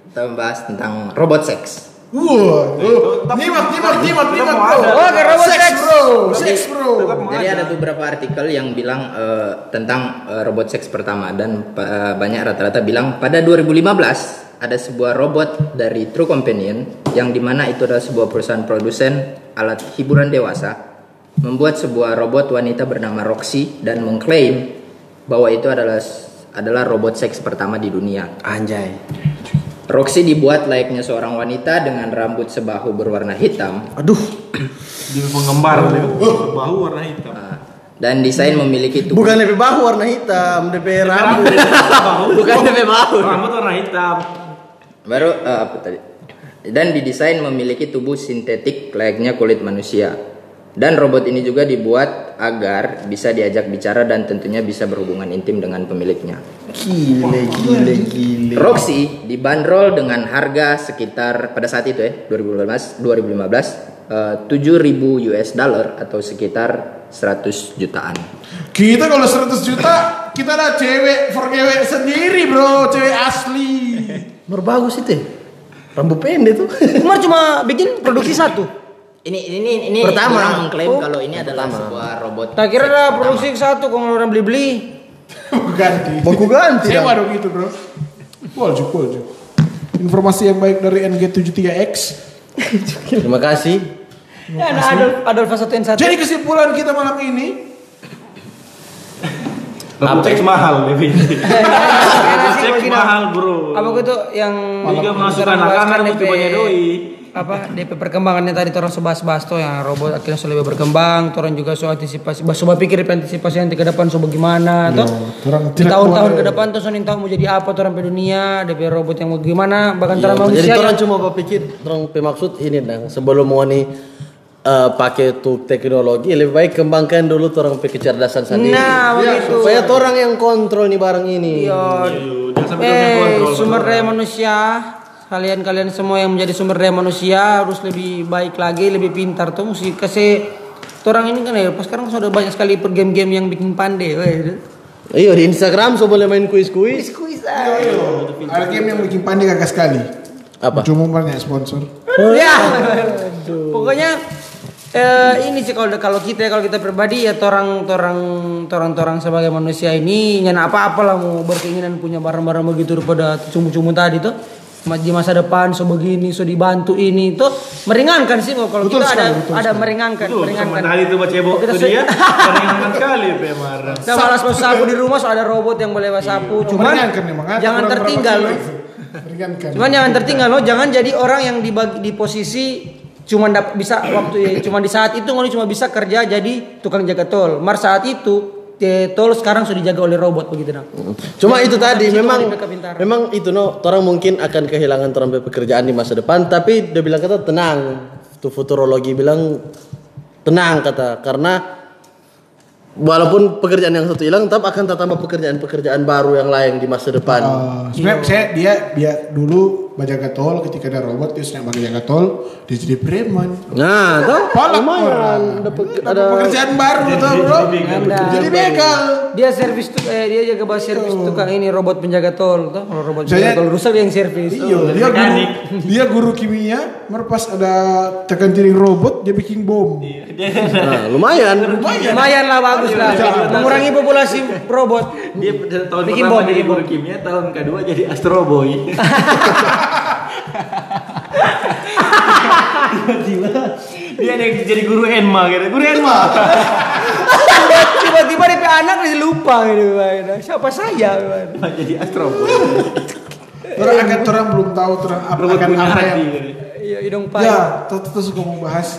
[SPEAKER 6] kita membahas tentang robot seks.
[SPEAKER 2] Wah, uh, nyimak, nyimak, nyimak, nyimak, bro.
[SPEAKER 3] Oh, robot
[SPEAKER 2] Sex, bro. Sex, bro.
[SPEAKER 6] Jadi ada beberapa artikel yang bilang eh, tentang eh, robot seks pertama dan pa- banyak rata-rata bilang pada 2015 ada sebuah robot dari True Companion yang di mana itu adalah sebuah perusahaan produsen alat hiburan dewasa membuat sebuah robot wanita bernama Roxy dan mengklaim bahwa itu adalah adalah robot seks pertama di dunia.
[SPEAKER 4] Anjay.
[SPEAKER 6] Roxy dibuat layaknya seorang wanita dengan rambut sebahu berwarna hitam
[SPEAKER 4] Aduh.
[SPEAKER 5] Di penggembar dia. Bahu warna hitam.
[SPEAKER 6] uh, dan desain memiliki tubuh
[SPEAKER 4] Bukan DP bahu warna hitam, DP rambut.
[SPEAKER 5] Bukan DP bahu. Rambut warna hitam.
[SPEAKER 6] Baru eh, apa tadi? Dan didesain memiliki tubuh sintetik layaknya kulit manusia. Dan robot ini juga dibuat agar bisa diajak bicara dan tentunya bisa berhubungan intim dengan pemiliknya.
[SPEAKER 4] Gile, gile, gile.
[SPEAKER 6] Roxy dibanderol dengan harga sekitar pada saat itu ya 2015 2015 eh, 7000 US dollar atau sekitar 100 jutaan.
[SPEAKER 2] Kita kalau 100 juta, kita ada cewek for cewek sendiri, bro. Cewek asli.
[SPEAKER 4] Baru bagus itu. ya. Rambut pendek tuh.
[SPEAKER 3] Umar cuma bikin produksi satu.
[SPEAKER 6] Ini ini ini
[SPEAKER 4] Pertama.
[SPEAKER 6] orang mengklaim
[SPEAKER 3] Oh.
[SPEAKER 6] kalau ini adalah sebuah robot.
[SPEAKER 3] Tak kira ada produksi satu kalau orang beli-beli.
[SPEAKER 2] Ganti.
[SPEAKER 4] Mau ku ganti dah.
[SPEAKER 2] dong itu, bro. Polju, polju. Informasi yang baik dari NG73X.
[SPEAKER 4] Terima kasih.
[SPEAKER 3] Ya, ada Adolf, satu yang satu.
[SPEAKER 2] Jadi kesimpulan kita malam ini,
[SPEAKER 5] seks mahal lebih. Seks mahal bro.
[SPEAKER 3] Apa itu yang
[SPEAKER 5] Juga masuk
[SPEAKER 3] orang
[SPEAKER 5] anak-anak itu banyak doi.
[SPEAKER 3] Apa DP perkembangannya tadi orang sebahas-bahas tuh yang robot akhirnya sudah lebih berkembang, orang juga so antisipasi, coba pikir antisipasi nanti ke depan so bagaimana tuh.
[SPEAKER 2] orang
[SPEAKER 3] Di tahun-tahun ke depan tuh sonin tahu mau jadi apa orang pe dunia, DP robot yang mau gimana, bahkan orang
[SPEAKER 4] Iya,
[SPEAKER 3] manusia.
[SPEAKER 4] jadi orang cuma berpikir, orang bermaksud ini dong. Sebelum mau nih eh, pakai tuh teknologi, lebih baik kembangkan dulu orang pakai kecerdasan sendiri.
[SPEAKER 3] Nah, begitu.
[SPEAKER 4] Supaya orang yang kontrol nih barang ini.
[SPEAKER 3] Iya. Eh,
[SPEAKER 5] kontrol.
[SPEAKER 3] sumber daya manusia, kalian-kalian semua yang menjadi sumber daya manusia harus lebih baik lagi, lebih pintar tuh mesti kasih orang ini kan ya, pas sekarang sudah banyak sekali per game-game yang bikin pandai, weh.
[SPEAKER 4] Iya di Instagram so boleh main kuis-kuis.
[SPEAKER 3] Kuis
[SPEAKER 2] ada game yang bikin pandai kagak sekali.
[SPEAKER 4] Apa?
[SPEAKER 2] Cuma banyak sponsor.
[SPEAKER 3] Ya. Pokoknya eh, ini sih kalau kalau kita kalau kita pribadi ya torang torang torang torang sebagai manusia ini nyana apa apa lah mau berkeinginan punya barang-barang begitu daripada cumu-cumu tadi tuh di masa depan so begini so dibantu ini tuh meringankan sih kalau
[SPEAKER 2] Betul
[SPEAKER 3] kita ada
[SPEAKER 2] sekali, betul
[SPEAKER 3] ada meringankan
[SPEAKER 5] sama
[SPEAKER 3] meringankan
[SPEAKER 5] tadi tuh baca cebok
[SPEAKER 3] Oh, kita
[SPEAKER 5] dia. Meringankan sekali Pe marah.
[SPEAKER 3] Nah, malas mau sapu di rumah so ada robot yang boleh sapu cuman
[SPEAKER 2] Meringankan memang. ada
[SPEAKER 3] jangan tertinggal loh.
[SPEAKER 2] Meringankan.
[SPEAKER 3] Cuman jangan tertinggal loh, jangan jadi orang yang dibagi di posisi cuman dap, bisa waktu cuman di saat itu ngono cuma bisa kerja jadi tukang jaga tol. Mar saat itu tol sekarang sudah dijaga oleh robot begitu nah.
[SPEAKER 4] Cuma itu tadi memang memang itu no orang mungkin akan kehilangan orang pekerjaan di masa depan tapi dia bilang kata tenang. Tuh futurologi bilang tenang kata karena walaupun pekerjaan yang satu hilang tetap akan tambah pekerjaan-pekerjaan baru yang lain di masa depan.
[SPEAKER 2] Uh, sebenarnya saya dia dia dulu bajaga tol ketika ada robot dia sedang bajaga tol dia jadi preman.
[SPEAKER 4] Nah, tuh
[SPEAKER 2] Palak
[SPEAKER 4] lumayan
[SPEAKER 2] orang.
[SPEAKER 4] dapat ada
[SPEAKER 2] pekerjaan baru tuh bro. Jadi begal.
[SPEAKER 3] Dia servis tuh eh, dia jaga bahas servis tukang ini robot penjaga tol tuh. Kalau robot
[SPEAKER 2] Saya-
[SPEAKER 3] penjaga tol rusak dia yang servis.
[SPEAKER 2] Iya, dia guru, dia guru kimia, merpas ada tekan jaring robot, dia bikin bom.
[SPEAKER 4] nah, lumayan.
[SPEAKER 3] Lumayan lah bagus lah. Mengurangi populasi robot.
[SPEAKER 5] Dia tahun
[SPEAKER 3] Bikin
[SPEAKER 5] pertama
[SPEAKER 3] bom,
[SPEAKER 5] jadi
[SPEAKER 3] bikin bom.
[SPEAKER 5] guru kimia, tahun kedua jadi Astro Boy. Tiba-tiba yang jadi guru Enma gitu. Guru Enma.
[SPEAKER 3] Tiba-tiba DP anak dia lupa gitu. Siapa saya?
[SPEAKER 5] jadi Astro.
[SPEAKER 2] Orang akan orang belum tahu orang apa akan apa yang
[SPEAKER 5] gitu.
[SPEAKER 3] Iya, hidung pai.
[SPEAKER 2] Ya, kita suka mau bahas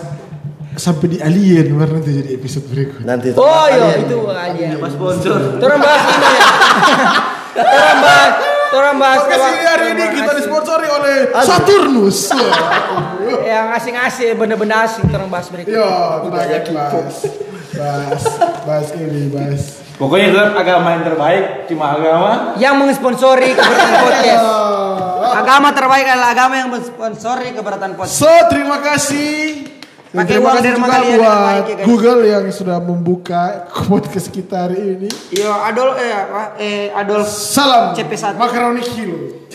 [SPEAKER 2] sampai di alien baru nanti jadi episode berikut.
[SPEAKER 4] Nanti
[SPEAKER 3] Oh iya itu alien.
[SPEAKER 5] Mas sponsor.
[SPEAKER 3] Orang bahas ini ya. Orang bahas, orang bahas
[SPEAKER 2] Podcast ini hari ini kita disponsori oleh Saturnus.
[SPEAKER 3] yang asing-asing, benda-benda asing. Orang bahas berikut.
[SPEAKER 2] Yo, kita akan bahas, bahas, bahas ini, bahas.
[SPEAKER 5] Pokoknya itu agama yang terbaik cuma agama
[SPEAKER 3] Yang mengsponsori keberatan podcast. Agama terbaik adalah agama yang mensponsori keberatan podcast.
[SPEAKER 2] So, terima kasih. Dan
[SPEAKER 3] Pakai
[SPEAKER 2] terima
[SPEAKER 3] uang
[SPEAKER 2] kasih juga
[SPEAKER 3] yang
[SPEAKER 2] buat
[SPEAKER 3] baik ya.
[SPEAKER 2] Google yang sudah membuka podcast kita hari ini.
[SPEAKER 3] Iya, Adol eh apa? Eh Adolf
[SPEAKER 2] Salam
[SPEAKER 3] CP1.
[SPEAKER 2] makaroni kilo.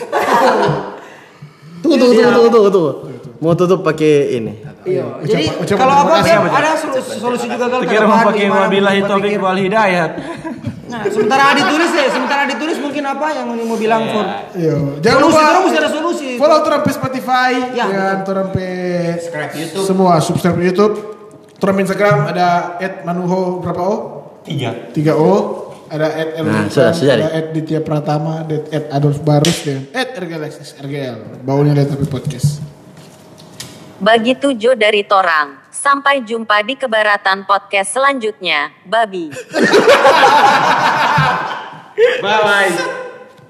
[SPEAKER 4] Tunggu tunggu tunggu tunggu tunggu tunggu. Mau tutup pakai ini.
[SPEAKER 3] Iya. Jadi
[SPEAKER 2] ucapan
[SPEAKER 3] kalau apa Beb, ada solusi, solusi juga kan
[SPEAKER 5] Pikir mau pakai wabillahi taufiq wal hidayat.
[SPEAKER 3] Nah, sementara ditulis ya, sementara ditulis mungkin apa yang mau bilang for
[SPEAKER 2] Iya. Jangan
[SPEAKER 3] Solusi,
[SPEAKER 2] lupa
[SPEAKER 3] orang mesti ada solusi.
[SPEAKER 2] Follow turun pe Spotify,
[SPEAKER 3] Ya,
[SPEAKER 2] ya, turun pe
[SPEAKER 6] Subscribe YouTube.
[SPEAKER 2] semua subscribe YouTube. Turun Instagram ada @manuho berapa o?
[SPEAKER 5] Tiga.
[SPEAKER 2] 3 o. Ada at
[SPEAKER 4] Nah, sudah, sudah,
[SPEAKER 2] ada at Ditya Pratama, dan at Adolf Barus dan at RGL. Baunya lihat tapi podcast.
[SPEAKER 1] Begitu Jo dari Torang. Sampai jumpa di kebaratan podcast selanjutnya. Babi.
[SPEAKER 5] Bye bye.